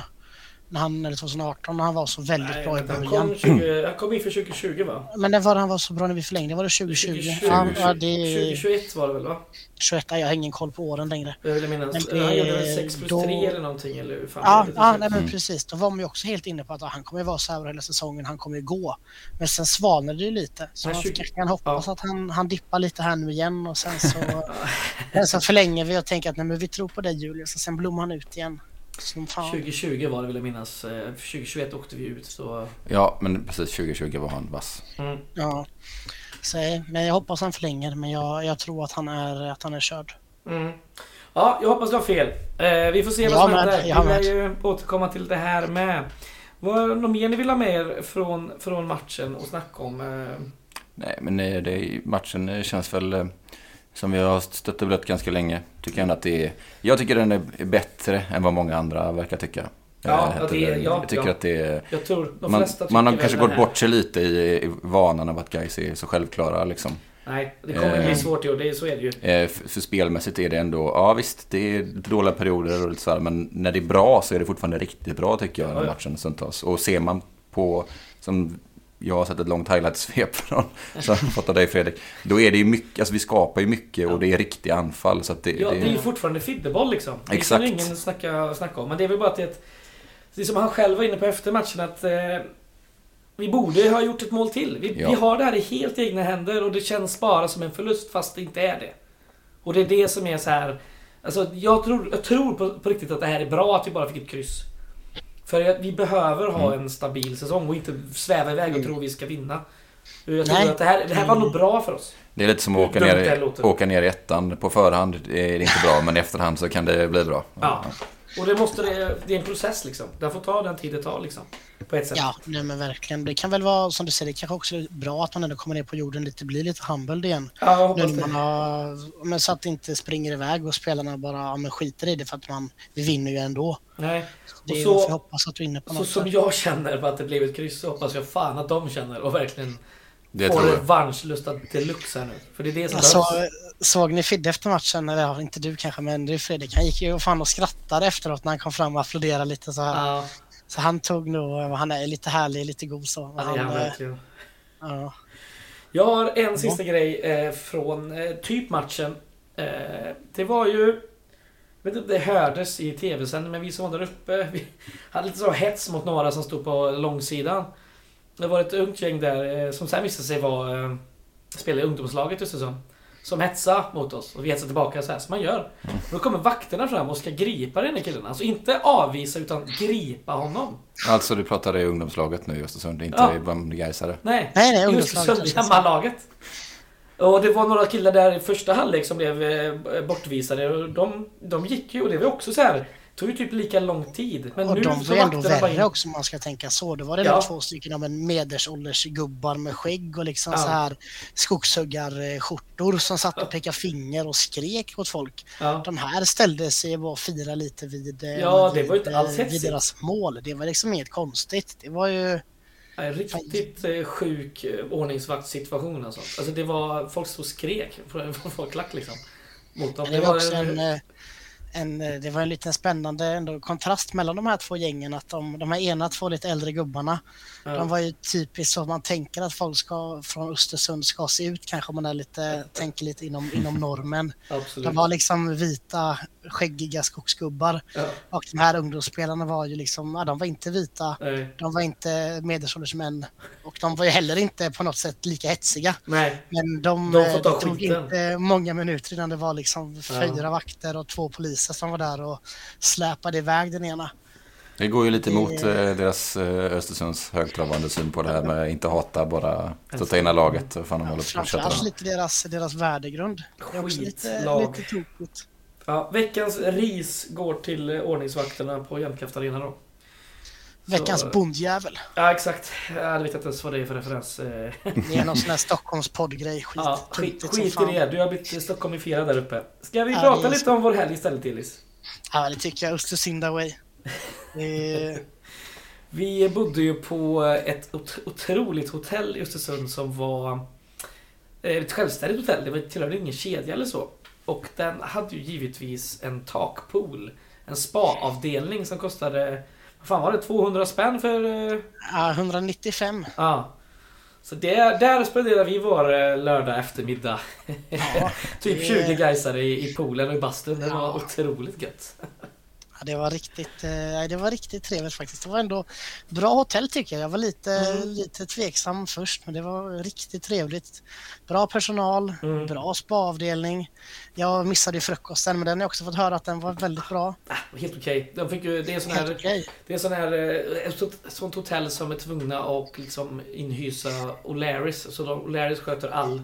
När han, eller 2018 när han var så väldigt Nej, bra i vänta, han, början. kom 20, han kom inför 2020 va? Men det var han var så bra när vi förlängde, var det 2020? 2020, Ja, ja, det är 2021 var det väl va? 21, jag har ingen koll på åren längre. Jag vill minnas. Men det- Han gjorde väl 6 plus då- 3 eller någonting eller hur fan Ja, ja nej, men precis. Då var man ju också helt inne på att ja, han kommer vara så här hela säsongen, han kommer ju gå. Men sen svalnade det ju lite. Så man 20 kanske kan hoppas ja. att han, han dippar lite här nu igen och sen så, sen så förlänger vi och tänker att nej, men vi tror på dig Julius och sen blommar han ut igen. Som fan. 2020 var det vill jag minnas. Eh, 2021 åkte vi ut så... Ja, men precis 2020 var han vass. Mm. Ja. Så, men jag hoppas han förlänger, men jag, jag tror att han är, att han är körd. Mm. Ja, jag hoppas du har fel. Eh, vi får se vad som med, händer. jag Vi lär ju återkomma till det här med. Vad är det mer ni vill ha med er från, från matchen och snacka om? Eh, Nej, men eh, det, matchen eh, känns väl eh, som vi har stött och blött ganska länge. Tycker ändå att det är, jag tycker den är bättre än vad många andra verkar tycka. Ja, heter det ja, jag tycker ja. att det är... jag tror de Man, flesta man har kanske gått bort sig lite i, i vanan av att guys är så självklara liksom. Nej, det kommer Eh. bli svårt i år. Det, är- så är det ju. Eh, för, för spelmässigt är det ändå, ja visst det är dåliga perioder och lite så här, men när det är bra så är det fortfarande riktigt bra tycker jag, Ja, den matchen stundtals. Och ser man på, som jag har sett ett långt highlight-svep från, som jag fått av dig Fredrik, då är det ju mycket, alltså vi skapar ju mycket och det är riktiga anfall så att det, Ja, det, det är ju fortfarande fiddeboll liksom. Det Exakt. kan ingen snacka, snacka om. Men det är väl bara att det är ett... Det är som han själv var inne på efter matchen att... Eh, vi borde ha gjort ett mål till. Vi, Ja. vi har det här i helt egna händer och det känns bara som en förlust fast det inte är det. Och det är det som är så här... Alltså jag tror, jag tror på, på riktigt att det här är bra att vi bara fick ett kryss. För vi behöver ha Mm. en stabil säsong och inte sväva iväg och tro att vi ska vinna. Jag tror Nej. att det här, det här var nog bra för oss. det är lite som att åka ner, åka ner i ettan. På förhand är det inte bra, men i efterhand så kan det bli bra. Ja. Och det måste det, det är en process liksom. Det får ta den tid det tar liksom. På ett sätt. Ja, nej men verkligen. Det kan väl vara som du säger, det kanske också är bra att man ändå kommer ner på jorden lite, blir lite humbled igen. Ja, jag Nu hoppas det. man har, men så att det inte springer iväg och spelarna bara ja, men skiter i det för att man, vi vinner ju ändå. Nej. Det Och är så- hoppas att du är inne på Så något. som sätt. jag känner på att det blev ett kryss så hoppas jag fan att de känner och verkligen Det tror jag. revanschlusta deluxe här nu. För det är det som Jag så, behövs. såg ni Fidde efter matchen? Eller ja, inte du kanske, men är Fredrik. Han gick ju fan och skrattade efteråt när han kom fram och applåderade lite så här. Ja, Så han tog nog, han är lite härlig, lite god så. ja, är han eh, ja. Jag har en sista grej eh, från eh, typ matchen. Eh, det var ju... Jag vet inte om det hördes i tv-sändningen, men vi som var där uppe, vi hade lite så hets mot några som stod på långsidan. Det var ett ungt gäng där eh, som sen visade sig vara eh, spelade i ungdomslaget just som. Som hetsade mot oss och vi hetsade tillbaka så här som man gör. Och då kommer vakterna fram och ska gripa den här killen. Alltså inte avvisa utan gripa honom. Alltså du pratar i ungdomslaget nu i Östersund, inte Ja. i bland gaisare. Nej, Nej, nej, just ungdomslaget. Östersund, hemmalaget. Och det var några killar där i första halvlek som blev eh, bortvisade. Och de, de gick ju och det var också så här. Tog ju typ lika lång tid. Men Och nu de var ju ändå in. värre också om man ska tänka så. Då var det Ja. två stycken av en medelåldersgubbar med skägg och liksom Ja. så här skogshuggarskjortor som satt och pekade finger och skrek åt folk. Ja. De här ställde sig och bara fira lite vid, eh, Ja, det vid, var ju inte alls eh, vid deras mål. Det var liksom inget konstigt. Det var ju... En riktigt eh, sjuk ordningsvaktssituation alltså. Alltså det var... Folk stod och skrek från folk klack liksom. Mot dem. Det var också en, eh, en, eh, det var en liten spännande ändå kontrast mellan de här två gängen. Att de, de här ena två lite äldre gubbarna, ja. de var ju typiskt så man tänker att folk ska, från Östersund ska se ut kanske om man är lite, tänker lite inom, inom normen. Absolut. De var liksom vita, skäggiga skogsgubbar. Ja, Och de här ungdomsspelarna var ju liksom, ja, de var inte vita, nej. de var inte medelålders män och de var ju heller inte på något sätt lika hetsiga. nej. Men de, De det tog inte många minuter innan det var liksom fyra vakter och två poliser som var där och släpade iväg den ena. Det går ju lite Det- emot eh, deras eh, Östersunds högtravande syn på det här med inte hata, bara stötta ena laget. Fan, att fortsätta Framförallt lite deras, deras värdegrund. Det lite, Skitlag. lite tokigt. Ja, veckans ris går till eh, ordningsvakterna på Jämtkraft Arena då. Veckans Så- bondjävel. Ja, exakt. Jag vet inte ens vad det är för referens. eh. Det är någon sån här Stockholms poddgrej. Skit, Ja, skit, skit i det. Du har blivit stockholmifierad där uppe. Ska vi Ja, prata lite om vår helg istället, Elis? Ja, det tycker jag. Östersinda way. Det är- Vi bodde ju på ett ot- otroligt hotell i Östersund som var eh, ett självständigt hotell. Det var- tillhörde ingen kedja eller så. Och den hade ju givetvis en takpool. En spa-avdelning som kostade Vad fan var det? 200 spänn för... eh, Ja, 195. Ja. Så det, där spenderar vi vår eh, lördag eftermiddag. Ja, typ det- 20 gaisare i, i poolen och i bastun. Det var Ja. otroligt gött. Ja, det var riktigt, eh, det var riktigt trevligt faktiskt. Det var ändå bra hotell tycker jag. Jag var lite, Mm. lite tveksam först, men det var riktigt trevligt. Bra personal, Mm. bra spaavdelning. Jag missade ju frukosten, men den har jag också fått höra att den var väldigt bra. Ah, helt okej. De fick ju, det är sån här, okej. det är sån här, eh, ett sånt, hotell som är tvungna att liksom inhysa O'Larrys. Så de, O'Larrys sköter all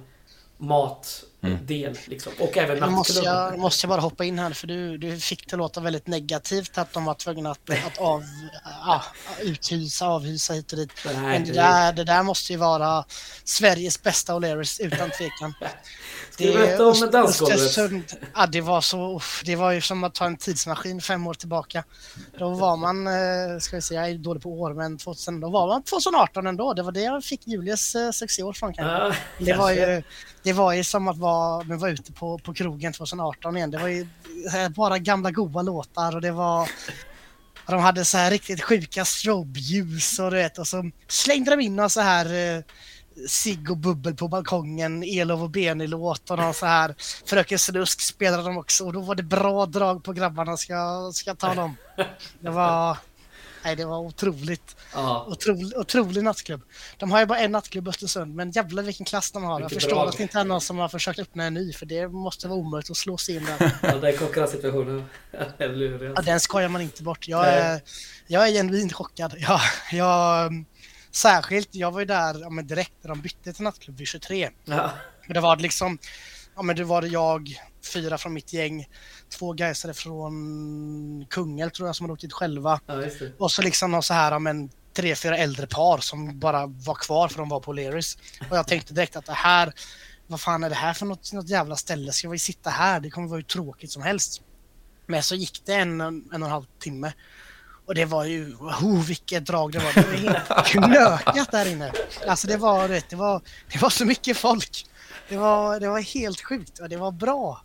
matdel liksom. Och även Nu måste nattklubben. jag, måste jag bara hoppa in här för du, du fick det låta väldigt negativt att de var tvungna att, att av, ja, uthysa, avhysa hit och dit. Nej, Men det där, det där måste ju vara Sveriges bästa O'Learys utan tvekan. Ska du berätta om dansgolvet? Ja, det var så, uff, det var ju som att ta en tidsmaskin fem år tillbaka. Då var man, eh, ska vi se, jag är dålig på år, men 2000, då var man 2018 ändå. Det var det jag fick Julius eh, succéår från kanske. Ja, Det var, ju, det var ju som att vara, när vi var ute på, på krogen 2018 igen. Det var ju eh, bara gamla goa låtar och det var... De hade så här riktigt sjuka strobeljus och du vet och så slängde de in några så här eh, cigg och bubbel på balkongen, Elov och Benny-låt och någon så här Fröken Snusk spelade de också och då var det bra drag på grabbarna ska, ska jag tala om. Det var... Nej, det var otroligt. Ja. Otrolig, otrolig nattklubb. De har ju bara en nattklubb i Östersund, men jävlar vilken klass de har. Jag förstår drag. att det inte är någon som har försökt öppna en ny, för det måste vara omöjligt att slå sig in där. ja, är konkurrenssituationen. Eller hur? Ja, den skojar man inte bort. Jag Nej. är, jag är genuint chockad. Jag, jag, särskilt, jag var ju där ja, direkt när de bytte till nattklubb vid 23. Ja. Och det var liksom, ja men det var jag, fyra från mitt gäng, två gaisare från Kungälv tror jag som hade åkt dit själva. ja. Och så liksom någon så här, men tre, fyra äldre par som bara var kvar för de var på Leris. Och jag tänkte direkt att det här, vad fan är det här för något, något jävla ställe? Ska vi sitta här? Det kommer vara hur tråkigt som helst. Men så gick det en, en och en halv timme. Och det var ju, oh, vilket drag det var. Det var helt knökat där inne. Alltså det var, det var, det var så mycket folk. Det var, det var helt sjukt och det var bra.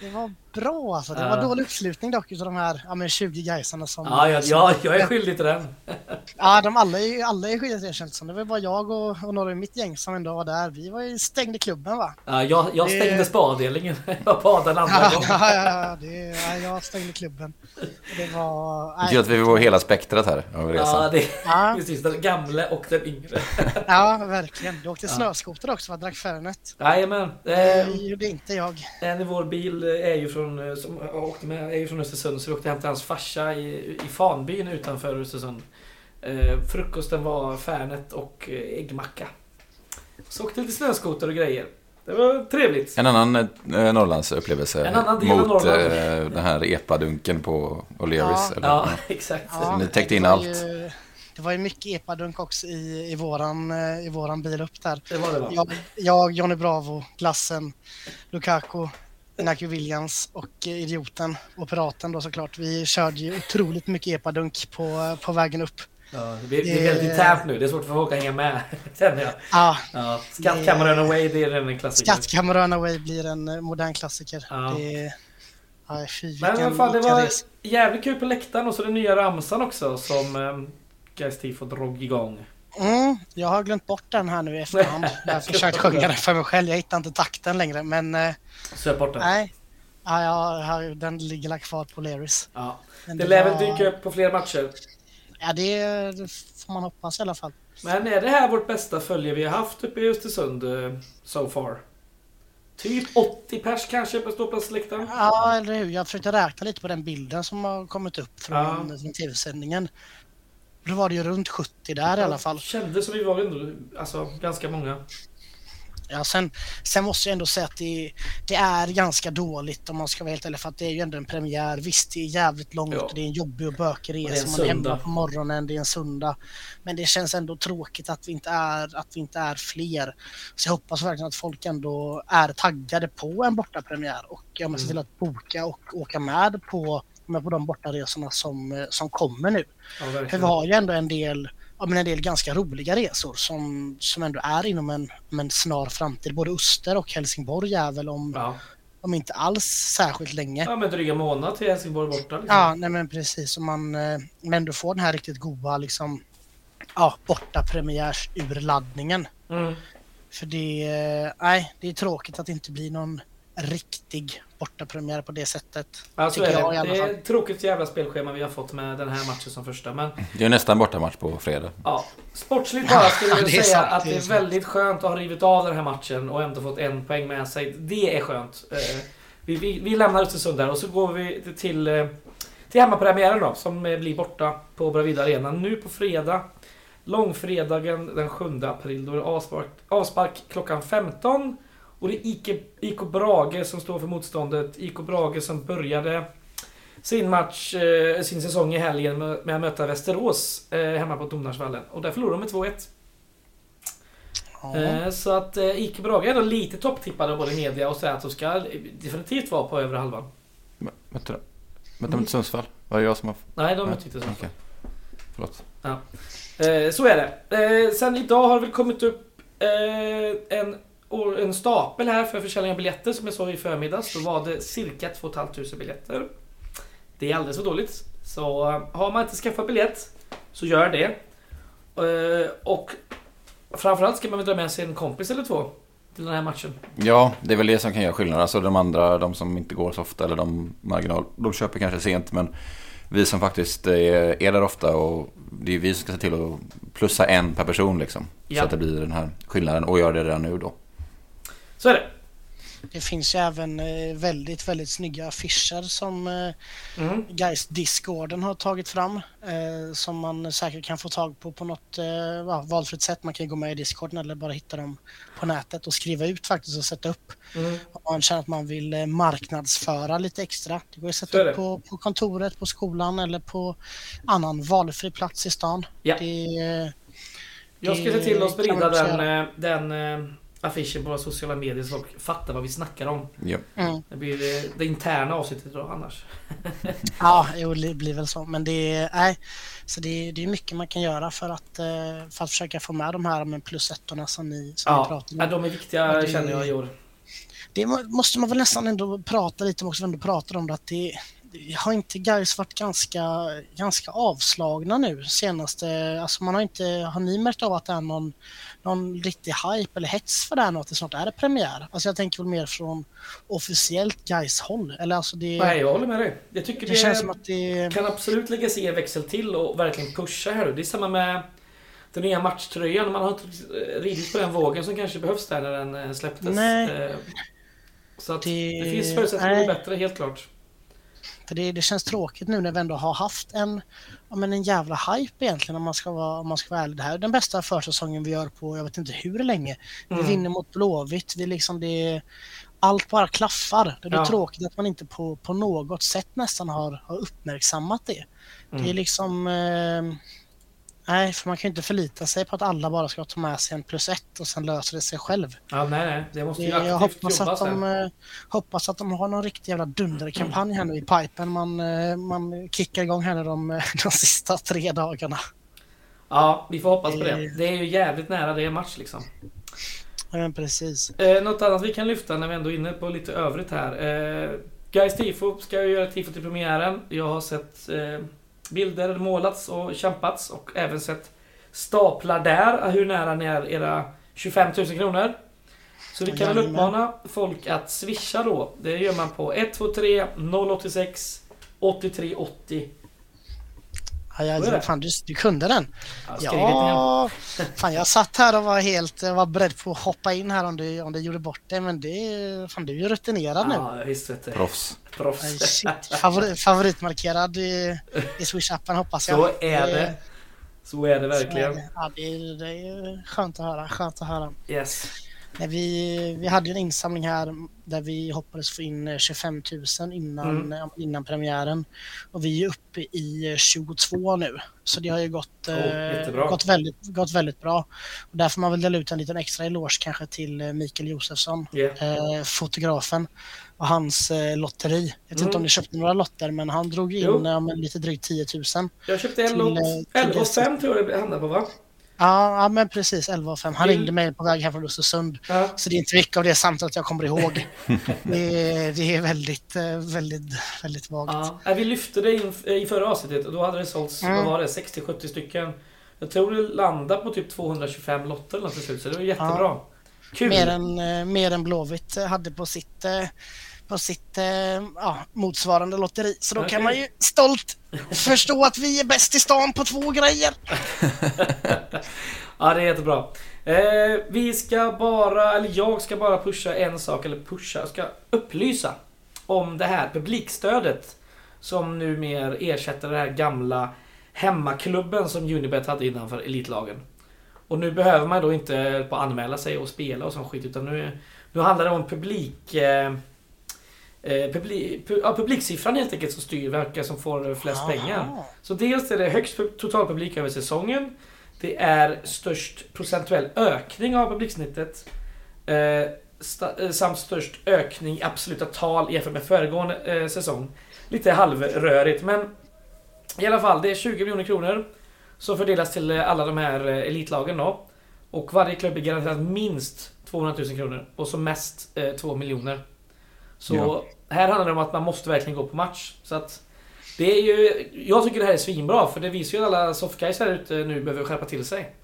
Det var bra alltså. Det var Ja. dålig uppslutning dock utav de här ja, men 20 gaisarna som... Ja, ja, ja, jag är skyldig till den. Ja, de alla är, alla är skyldiga till det känns det som. Det var bara jag och, och några i mitt gäng som ändå var där. Vi var ju stängde klubben va? Ja, jag, jag Det- stängde spaavdelningen. Jag badade en andra Ja, gång. ja, ja, det, ja, jag stängde klubben. Det var... Det betyder att vi får hela spektrat här av Ja, resan. det Ja. precis. Den gamla och den yngre. Ja, verkligen. Du åkte snöskoter också va? Drack Fernet. Jajamän. Eh, Det gjorde inte jag. en i vår bil är ju från, eh, som åkte med, är ju från Östersund. Så vi åkte hem till hans farsa i, i Fanbyn utanför Östersund. Eh, frukosten var Fernet och eh, äggmacka. Så åkte lite snöskoter och grejer. Det var trevligt. En annan eh, Norrlandsupplevelse En annan del av mot Norrland. eh, den här epadunken på O'Learys. Ja. Ja, exakt. Ja, ni täckte in det var allt. Ju, det var ju mycket epadunk också i, i, våran, eh, i våran bil upp där. Det var det va? Jag, jag Johnny Bravo, Glassen, Lukaku, Inaki Williams och eh, Idioten och Piraten då såklart. Vi körde ju otroligt mycket epadunk på, på vägen upp. Ja, det, är väldigt internt nu. Det är svårt för folk att hänga med. Känner jag. Ah, Ja, Skattkammaren Away, det är en klassiker. Skattkammer Runaway blir en eh, modern klassiker. Ja. Det, ja, fy, Men vilken- vad fan, det var jävligt kul på läktaren och så den nya ramsan också som um, Guys Tifo drog igång. Mm, jag har glömt bort den här nu i efterhand. Jag har försökt sjunga den för mig själv. Jag hittar inte takten längre men eh, Söp bort den. nej. Ja, jag, den ligger kvar på Leris. Ja. Men Det lär väl var- dyka upp på fler matcher. Ja, det, det får man hoppas i alla fall. Men är det här vårt bästa följe vi har haft uppe i Östersund uh, so far? Typ 80 pers kanske på ståplatsläktaren? Ja, eller hur. Jag försökte räkna lite på den bilden som har kommit upp från, Ja. från tv-sändningen. Då var det ju runt 70 där i alla fall. Kändes som vi var ändå, alltså ganska många. Ja, sen, sen måste jag ändå säga att det, det är ganska dåligt om man ska vara helt ärlig för att det är ju ändå en premiär. Visst, det är jävligt långt Ja. och det är en jobbig och bökig det resa. Man är hemma på morgonen, det är en söndag. Men det känns ändå tråkigt att vi inte är, att vi inte är fler. Så jag hoppas verkligen att folk ändå är taggade på en bortapremiär och ja, men se till Mm. att boka och åka med på, med på de bortaresorna som, eh, som kommer nu. Ja, För vi har ju ändå en del, ja, men en del ganska roliga resor som, som ändå är inom en, en snar framtid. Både Öster och Helsingborg är väl om, Ja. om inte alls särskilt länge. Ja, men dryga månad till Helsingborg borta. Liksom. Ja, nej men precis. Och man, eh, men du får den här riktigt goda liksom, ja, borta premiärsurladdningen. Mm. För det, eh, nej, det är tråkigt att det inte blir någon riktig bortapremiär på det sättet. Ja, så är det. det är ett tråkigt jävla spelschema vi har fått med den här matchen som första. Men... Det är nästan bortamatch på fredag. Ja. Sportsligt bara skulle jag säga sant, att det är, det är väldigt skönt att ha rivit av den här matchen och ändå fått en poäng med sig. Det är skönt. Eh, vi, vi, vi lämnar Östersund där och så går vi till, eh, till hemmapremiären då, som blir borta på Bravida Arena nu på fredag. Långfredagen den 7 april. Då är det avspark, avspark klockan 15. Och det är IK, IK Brage som står för motståndet. IK Brage som började sin match, eh, sin säsong i helgen med att möta Västerås eh, hemma på Domnarsvallen. Och där förlorade de med 2-1. Ja. Så att IK Brage är ändå lite topptippade både i media och säger att de ska definitivt vara på övre halvan. Vänta då. Mötte de inte Sundsvall? Var det jag som har... Nej, de mötte inte Sundsvall. Okay. Förlåt. Ja. Så är det. Sen idag har det väl kommit upp en en stapel här för försäljning av biljetter som jag såg i förmiddags. Då var det cirka 2 500 biljetter. Det är alldeles för dåligt. Så eh, har man inte skaffat biljett så gör det. Eh, och framförallt ska man väl dra med sig en kompis eller två till den här matchen. Ja, det är väl det som kan göra skillnad. Alltså de andra, de som inte går så ofta eller de marginal, de köper kanske sent men vi som faktiskt är, är där ofta och det är vi som ska se till att plussa en per person liksom. Ja. Så att det blir den här skillnaden och gör det redan nu då. Så är det. Det finns ju även eh, väldigt, väldigt snygga affischer som eh, mm. Guys Discorden har tagit fram. Eh, som man säkert kan få tag på på något valfritt sätt. Man kan gå med i Discorden eller bara hitta dem på nätet och skriva ut faktiskt och sätta upp. Mm. Om man känner att man vill marknadsföra lite extra. Det går att sätta upp på, på kontoret, på skolan eller på annan valfri plats i stan. Ja. Det, jag ska se till att sprida den, den affischen på sociala medier så folk fattar vad vi snackar om. Ja. Mm. Det blir det, det interna avsnittet då annars. ja, jo, det blir väl så. Men det är, nej, så det, det är mycket man kan göra för att, eh, för att försöka få med de här med plusettorna som ni, som ja, ni pratar om. Ja, de är viktiga det, känner jag i år. Det måste man väl nästan ändå prata lite om också, ändå pratar om det, att det, har inte Gais varit ganska, ganska avslagna nu senaste, alltså man har inte, har ni märkt av att det är någon, någon riktig hype eller hets för det här nu att det snart är det premiär? Alltså jag tänker väl mer från officiellt Gais håll eller alltså det... Nej jag håller med dig. Jag tycker det, det känns som att det... kan absolut lägga sig en växel till och verkligen pusha här Det är samma med den nya matchtröjan, man har inte ridit på den vågen som kanske behövs där när den eh, släpptes. Nej. Eh, så att det, det finns förutsättningar att bli bättre, helt klart. För det, det känns tråkigt nu när vi ändå har haft en, ja, men en jävla hype egentligen om man, ska vara, om man ska vara ärlig. Det här är den bästa försäsongen vi gör på jag vet inte hur länge. Mm. Vi vinner mot Blåvitt. Vi liksom det, allt bara klaffar. Det är ja. tråkigt att man inte på, på något sätt nästan har, har uppmärksammat det. Mm. Det är liksom... Eh, Nej, för man kan ju inte förlita sig på att alla bara ska ta med sig en plus ett och sen löser det sig själv. Ja, nej, nej. Det måste ju Jag hoppas att, de, eh, hoppas att de har någon riktig jävla dunderkampanj här nu i pipen. Man, eh, man kickar igång här de, de sista tre dagarna. Ja, vi får hoppas på det. Det är ju jävligt nära det är match liksom. Ja, precis. Eh, något annat vi kan lyfta när vi ändå är inne på lite övrigt här. Eh, Guys Tifo ska ju göra tifo till premiären. Jag har sett eh, bilder målats och kämpats och även sett staplar där hur nära ni är era 25 000 kronor. Så vi kan väl uppmana folk att swisha då. Det gör man på 123 086 83 80 Ja, jag, fan, du, du kunde den. Ja, fan, jag satt här och var helt var beredd på att hoppa in här om du, om du gjorde bort det. Men det, fan, du är ju rutinerad nu. Ja, visst vet du. Proffs. Proffs. Favorit, favoritmarkerad i, i Swish-appen hoppas jag. Så är det. Så är det verkligen. Är det. Ja, det, är, det är skönt att höra. Skönt att höra. Yes. Vi, vi hade en insamling här där vi hoppades få in 25 000 innan, mm. innan premiären. Och vi är uppe i 22 nu. Så det har ju gått, oh, eh, gått, väldigt, gått väldigt bra. Och där får man väl dela ut en liten extra eloge kanske till eh, Mikael Josefsson, yeah. eh, fotografen och hans eh, lotteri. Jag vet mm. inte om ni köpte några lotter men han drog in eh, lite drygt 10 000. Jag köpte en lott, 11 5 tror jag det hamnade på va? Ja, ja men precis. 11 och 5. Han ringde mig på väg här från Östersund. Ja. Så det är inte mycket av det samtalet jag kommer ihåg. det, är, det är väldigt, eh, väldigt, väldigt vagt. Ja. Vi lyfte det in, i förra avsnittet och då hade det sålts, mm. vad var det, 60-70 stycken. Jag tror det landade på typ 225 lotter eller till slut, så det var jättebra. Ja. Kul! Mer än, eh, mer än Blåvitt hade på sitt på sitt eh, ja, motsvarande lotteri. Så då okay. kan man ju stolt förstå att vi är bäst i stan på två grejer. ja, det är jättebra. Eh, vi ska bara, eller jag ska bara pusha en sak, eller pusha, jag ska upplysa om det här publikstödet som numera ersätter den här gamla hemmaklubben som Unibet hade innan för elitlagen. Och nu behöver man då inte på anmäla sig och spela och sån skit utan nu, nu handlar det om publik... Eh, Eh, publik, ja, publiksiffran helt enkelt som styr vilka som får flest Aha. pengar. Så dels är det högst totalpublik över säsongen. Det är störst procentuell ökning av publiksnittet. Eh, eh, samt störst ökning i absoluta tal jämfört med föregående eh, säsong. Lite halvrörigt men i alla fall, det är 20 miljoner kronor som fördelas till eh, alla de här eh, elitlagen då. Och varje klubb är garanterat minst 200 000 kronor och som mest 2 miljoner. Så ja. här handlar det om att man måste verkligen gå på match. Så att det är ju, jag tycker det här är svinbra för det visar ju att alla softguys här ute nu behöver skärpa till sig.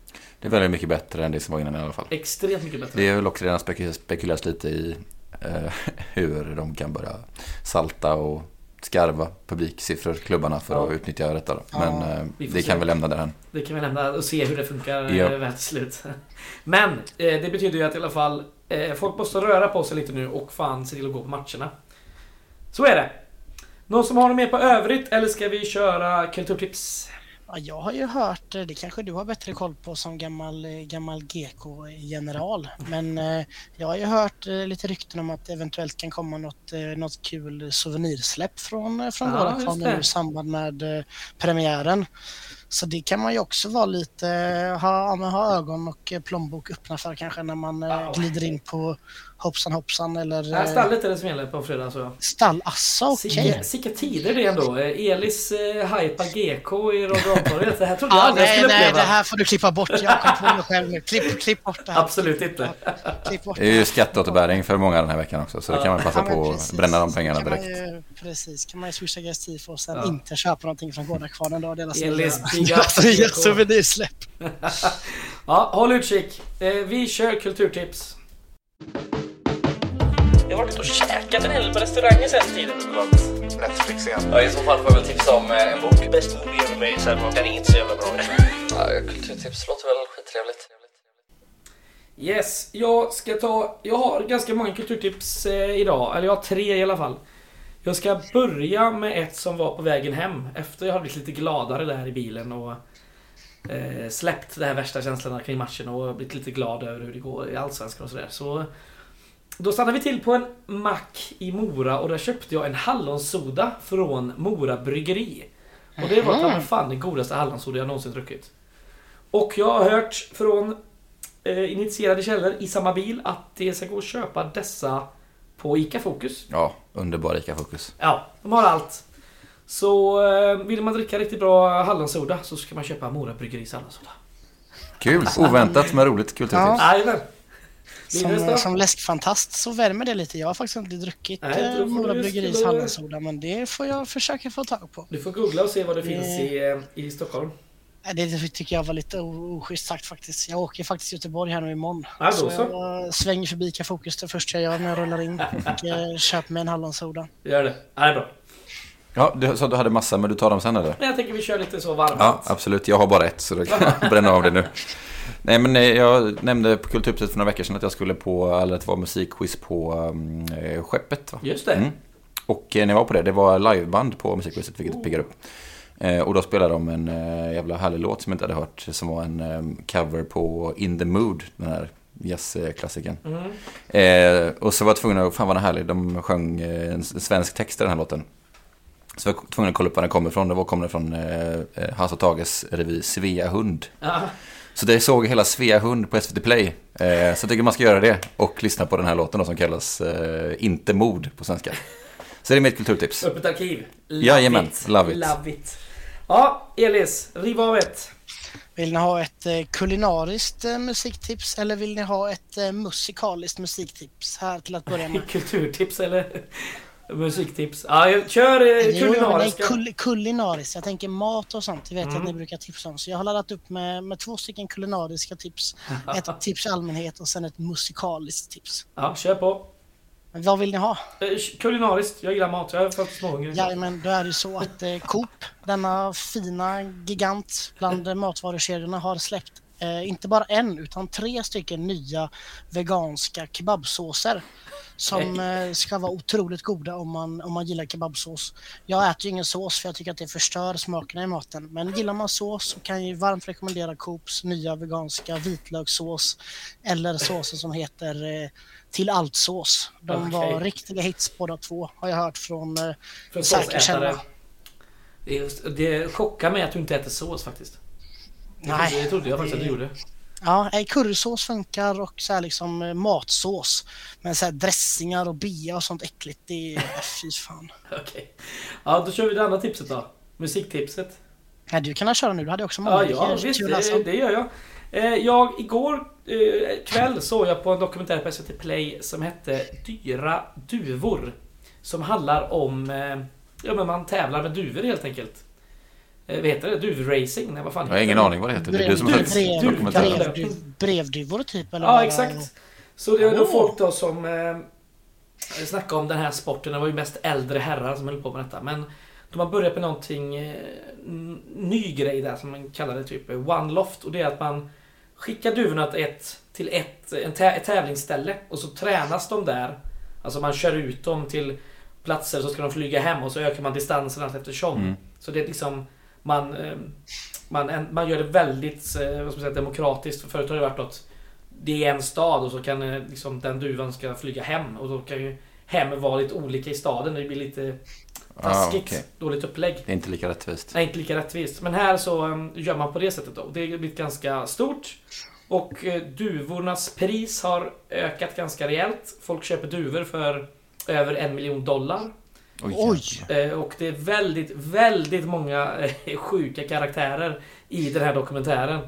Det är väldigt mycket bättre än det som var innan i alla fall. Extremt mycket bättre. Det är väl också redan spekulerats lite i eh, hur de kan börja salta och skarva publiksiffror, klubbarna, för ja. att utnyttja detta. Då. Men eh, det kan vi lämna därhän. Det kan vi lämna och se hur det funkar ja. väl till slut. Men eh, det betyder ju att i alla fall eh, folk måste röra på sig lite nu och fan se till att gå på matcherna. Så är det. Någon som har något mer på övrigt eller ska vi köra kulturtips? Ja, jag har ju hört, eh, det kanske du har bättre koll på som gammal, eh, gammal GK-general, men eh, jag har ju hört lite rykten om att det eventuellt kan komma något, något kul souvenirsläpp från, från ja, våra planer i samband med premiären. Så det kan man ju också vara lite, ha, ha ögon och plånbok öppna för kanske när man ja. glider in på hoppsan hoppsan eller... Ja, stallet är det som gäller på fredag så. Stall, asså okej. Okay. Sicka tider det ändå. Elis eh, hypa GK i radiotorget. Det här trodde jag aldrig nej, jag skulle nej, uppleva. det här får du klippa bort. Jag kom på mig själv nu. Klipp, klipp bort det här. Absolut inte. Klipp bort det är ju skatteåterbäring för många den här veckan också. Så ja. det kan man passa ja, på att bränna de pengarna direkt. Ju, precis. Kan man ju swisha GSTIF och sen ja. inte köpa någonting från Gårdakvarnen då. Deras Elis nya souvenirsläpp. ja, håll utkik. Eh, vi kör kulturtips. Jag har varit ute och käkat en hel på restauranger sen tiden. Netflix igen. Ja, i så fall får jag väl tipsa om eh, en bok. Bäst movie ever made. Så den är inte så jävla bra. ja, kulturtips låter väl skittrevligt. Yes, jag ska ta... Jag har ganska många kulturtips eh, idag. Eller jag har tre i alla fall. Jag ska börja med ett som var på vägen hem. Efter jag har blivit lite gladare där i bilen och eh, släppt de här värsta känslorna kring matchen och blivit lite glad över hur det går i Allsvenskan och sådär. Så då stannade vi till på en mack i Mora och där köpte jag en hallonsoda från Mora Bryggeri. Och det var ta fan den godaste hallonsoda jag någonsin druckit. Och jag har hört från eh, initierade källor i samma bil att det ska gå att köpa dessa på ICA Fokus. Ja, underbar ICA Fokus. Ja, de har allt. Så eh, vill man dricka riktigt bra hallonsoda så ska man köpa Mora Bryggeris hallonsoda. Kul! Oväntat men roligt kulturtips. Ja. Som, som läskfantast så värmer det lite. Jag har faktiskt inte druckit Nej, eh, Mora Bryggeris hallonsoda men det får jag försöka få tag på. Du får googla och se vad det finns i, eh, i Stockholm. Det tycker jag var lite oschysst sagt faktiskt. Jag åker faktiskt till Göteborg här nu imorgon. Ja, så, så jag svänger förbi Ica Fokus det första jag gör när jag rullar in och eh, köper mig en hallonsoda. Gör det. Ja, det är bra. Ja, du sa att du hade massa, men du tar dem sen eller? Jag tänker vi kör lite så varmt. Ja, absolut. Jag har bara ett, så då kan bränna av det nu. Nej men eh, jag nämnde på Kulturhuset för några veckor sedan att jag skulle på, eller att det var musikquiz på um, Skeppet. Va? Just det. Mm. Och när jag var på det, det var liveband på musikquizet vilket piggar upp. Eh, och då spelade de en eh, jävla härlig låt som jag inte hade hört. Som var en eh, cover på In the Mood, den här jazzklassikern. Mm. Och så var jag tvungen att, fan vad den härlig, de sjöng en svensk text i den här låten. Så jag var tvungen att kolla upp var den kommer ifrån. Det var kommer från eh, Hans och Tages revy Svea Hund. Ah. Så det såg hela Svea Hund på SVT Play. Så jag tycker man ska göra det och lyssna på den här låten då, som kallas Inte mod på svenska. Så det är mitt kulturtips. Öppet arkiv. Love Jajamän, it. love it. Love it. Ja, Elis, riv av ett. Vill ni ha ett eh, kulinariskt eh, musiktips eller vill ni ha ett eh, musikaliskt musiktips här till att börja med? Kulturtips eller musiktips? Ja, kör kulinariska. Jo, kul kulinariskt. Jag tänker mat och sånt. Det vet jag mm. att ni brukar tipsa om. Så jag har laddat upp med, med två stycken kulinariska tips. ett tips allmänhet och sen ett musikaliskt tips. Ja, kör på. Vad vill ni ha? Eh, kulinariskt. Jag gillar mat. Jag är faktiskt småhungrig. Ja, men då är det så att eh, Coop, denna fina gigant bland matvarukedjorna, har släppt eh, inte bara en utan tre stycken nya veganska kebabsåser. Som eh, ska vara otroligt goda om man, om man gillar kebabsås. Jag äter ju ingen sås för jag tycker att det förstör smakerna i maten. Men gillar man sås så kan jag varmt rekommendera Coops nya veganska vitlökssås. Eller såsen som heter eh, till allt sås. De okay. var riktiga hits båda två har jag hört från, eh, från säker källa. Det, det chockar mig att du inte äter sås faktiskt. Nej. Det trodde jag faktiskt att du gjorde. Ja, currysås funkar och så här liksom eh, matsås. Men så här dressingar och bea och sånt äckligt, det är fy fan. Okej. Okay. Ja, då kör vi det andra tipset då. Musiktipset. Ja, du kan köra nu, du hade också många. Ja, ja visst, det, det gör jag. Eh, jag, igår eh, kväll såg jag på en dokumentär på SVT Play som hette Dyra duvor. Som handlar om, ja men man tävlar med duvor helt enkelt. Eh, vad heter det? Duvracing? Nej, vad fan Jag har ingen aning vad det heter. Det är du som har sett dokumentären. Brevduvor typ? Eller ja, exakt. Så det är då folk då som eh, snackade om den här sporten. Det var ju mest äldre herrar som höll på med detta. Men de har börjat med någonting eh, ny grej där som man kallar det typ One Loft. Och det är att man skickar duvorna till ett, till ett, en tä ett tävlingsställe och så tränas de där. Alltså man kör ut dem till platser så ska de flyga hem och så ökar man distansen allt eftersom. Mm. Så det är liksom man, eh, man, man gör det väldigt eh, vad ska man säga, demokratiskt. För förut har det varit att det är en stad och så kan eh, liksom, den duvan ska flyga hem. Och då kan ju hem vara lite olika i staden. Det blir lite taskigt. Ah, okay. Dåligt upplägg. Det är inte lika rättvist. Nej, inte lika rättvist. Men här så gör man på det sättet då. Det har blivit ganska stort. Och duvornas pris har ökat ganska rejält. Folk köper duvor för över en miljon dollar. Oj! Eh, och det är väldigt, väldigt många eh, sjuka karaktärer i den här dokumentären.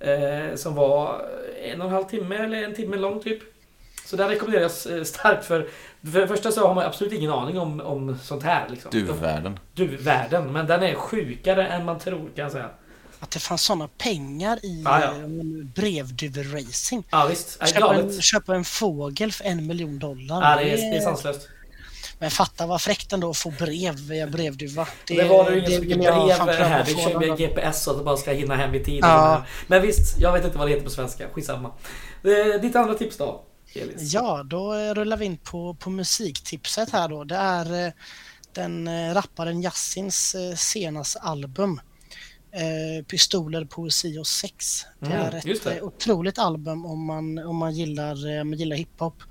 Eh, som var en och en halv timme eller en timme lång typ. Så där rekommenderas starkt för För det första så har man absolut ingen aning om, om sånt här. Liksom. Duvvärlden. Duvvärlden. Men den är sjukare än man tror kan jag säga. Att det fanns såna pengar i ah, ja. brevduverracing. Ja, visst. Köpa en, köpa en fågel för en miljon dollar. Ja, det är, det är sanslöst. Men fatta vad fräckt ändå att få brev via brevduva. Det, det var det ju inget så mycket brev här. Vi kör via GPS så att det bara ska hinna hem i tid. Ja. Men visst, jag vet inte vad det heter på svenska. Skitsamma. Eh, ditt andra tips då? Elis? Ja, då rullar vi in på, på musiktipset här då. Det är eh, den eh, rapparen Yassins senaste album. Pistoler, poesi och sex. Det mm, är ett det. otroligt album om man, om man gillar, man gillar hiphop.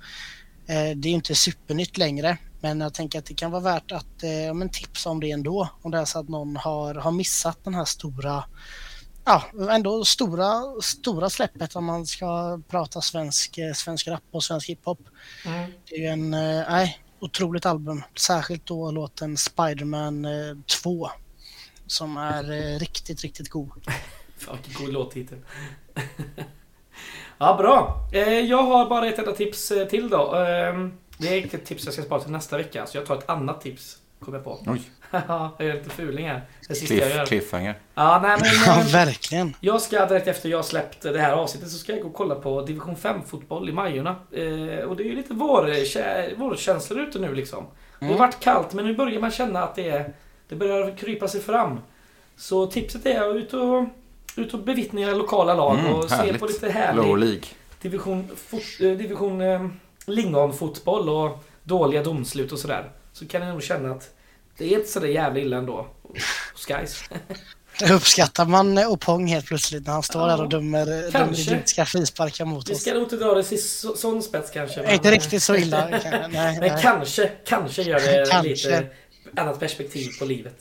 Det är inte supernytt längre men jag tänker att det kan vara värt att eh, men tipsa om det ändå. Om det är så att någon har, har missat den här stora, ja ändå stora, stora släppet om man ska prata svensk, eh, svensk rap och svensk hiphop. Mm. Det är ju en, eh, otroligt album. Särskilt då låten Spiderman eh, 2. Som är eh, riktigt, riktigt god. Fan god låttitel. ja, bra. Eh, jag har bara ett enda tips eh, till då. Det är ett tips jag ska spara till nästa vecka, så jag tar ett annat tips. Kommer jag på. Oj. Ja, jag är lite fuling här. Det sista Cliff, jag gör. Cliffhanger. Ja, nej, men, ja, verkligen. Jag ska direkt efter jag släppt det här avsnittet så ska jag gå och kolla på Division 5-fotboll i Majorna. Eh, och det är ju lite vår, vårkänslor ute nu liksom. Mm. Det har mm. varit kallt, men nu börjar man känna att det, är, det börjar krypa sig fram. Så tipset är att ut och, ut och bevittna era lokala lag mm, och härligt. se på lite härlig Low League. Division, fot, eh, division eh, lingonfotboll och dåliga domslut och sådär. Så kan ni nog känna att det är inte så jävla illa ändå. Skies. Uppskattar man Opong helt plötsligt när han står ja, där och dömer, idiotiska frisparkar mot oss? Vi ska nog inte dra det till sån spets kanske. Men, inte riktigt så illa. nej, men nej. kanske, kanske gör det kanske. lite annat perspektiv på livet.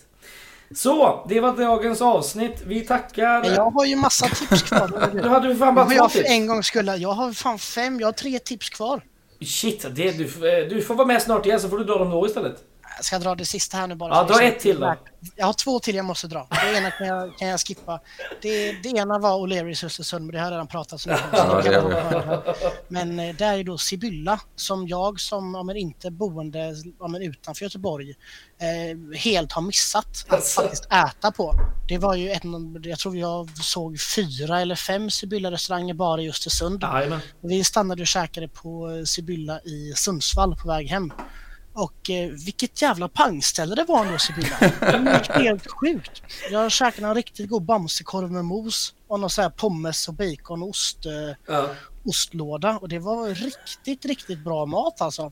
Så, det var dagens avsnitt. Vi tackar... Jag har ju massa tips kvar. du hade fan bara två tips. en gång skulle Jag har fan fem. Jag har tre tips kvar. Shit, det, du, eh, du får vara med snart igen så får du dra dem då istället ska jag dra det sista här nu bara? Ja, dra ett till då. Jag har två till jag måste dra. Det ena kan jag, kan jag skippa. Det, det ena var O'Learys Östersund, men det har jag redan pratat om. Ja, men eh, det är då Sibylla, som jag som, om inte boende om utanför Göteborg, eh, helt har missat att faktiskt äta på. Det var ju en, jag tror jag såg fyra eller fem Sibylla-restauranger bara i Östersund. Vi stannade och käkade på Sibylla i Sundsvall på väg hem. Och eh, vilket jävla pangställe det var ändå Sibylla. Det var helt sjukt. Jag käkade en riktigt god bamsekorv med mos och någon sån här pommes och bacon och ost, eh, ja. ostlåda. Och det var riktigt, riktigt bra mat alltså.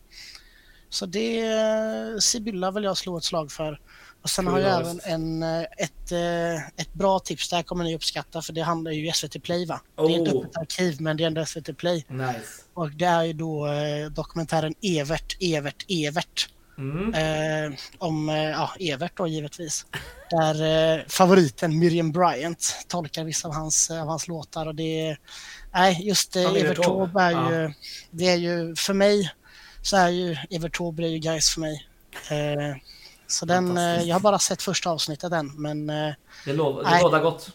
Så det, eh, Sibylla vill jag slå ett slag för. Och sen har jag även en, eh, ett, eh, ett bra tips, det här kommer ni uppskatta för det handlar ju SVT Play va? Oh. Det är inte oh. öppet arkiv men det är ändå SVT Play. Nice. Och det är ju då dokumentären Evert, Evert, Evert. Mm. Eh, om ja, Evert då givetvis. Där eh, favoriten Miriam Bryant tolkar vissa av hans, av hans låtar och det är... Nej, just eh, Evert Taube är ju... Ja. Det är ju för mig så är ju Evert Taube ju guys för mig. Så den, eh, jag har bara sett första avsnittet än, men... Eh, det, bådar gott.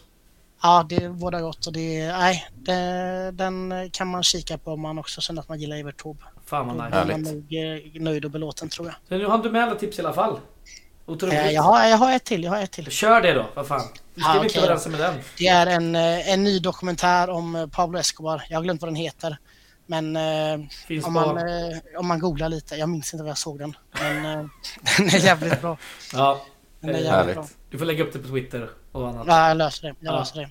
Ja, det bådar gott och det... Nej, det, den kan man kika på om man också känner att man gillar Evert Taube. Fan vad nice. Då är man nog eh, nöjd och belåten tror jag. Så nu har du med alla tips i alla fall? Eh, jag, har, jag har ett till, jag har ett till. Kör det då, vad fan. Du ska ah, inte vara är den. Det är en, en ny dokumentär om Pablo Escobar. Jag har glömt vad den heter. Men eh, om, man, eh, om man googlar lite, jag minns inte var jag såg den. Men eh, den är jävligt bra. Ja, den är jävligt bra. Du får lägga upp det på Twitter och annat. Ja, jag löser det. Jag ja. löser det.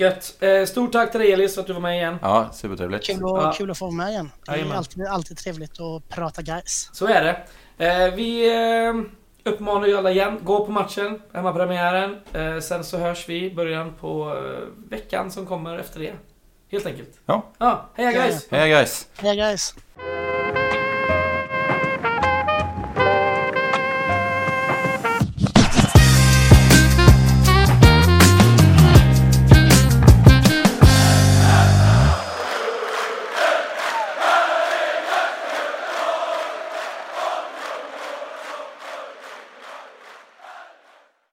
Gött. Eh, stort tack till dig Elis för att du var med igen. Ja, supertrevligt. Kul, och, ja. kul att få vara med igen. Det är alltid, alltid trevligt att prata guys. Så är det. Eh, vi eh, uppmanar ju alla igen. Gå på matchen, hemmapremiären. Eh, sen så hörs vi i början på eh, veckan som kommer efter det. Helt enkelt. Ja. ja heja guys! Heja guys! Heja guys!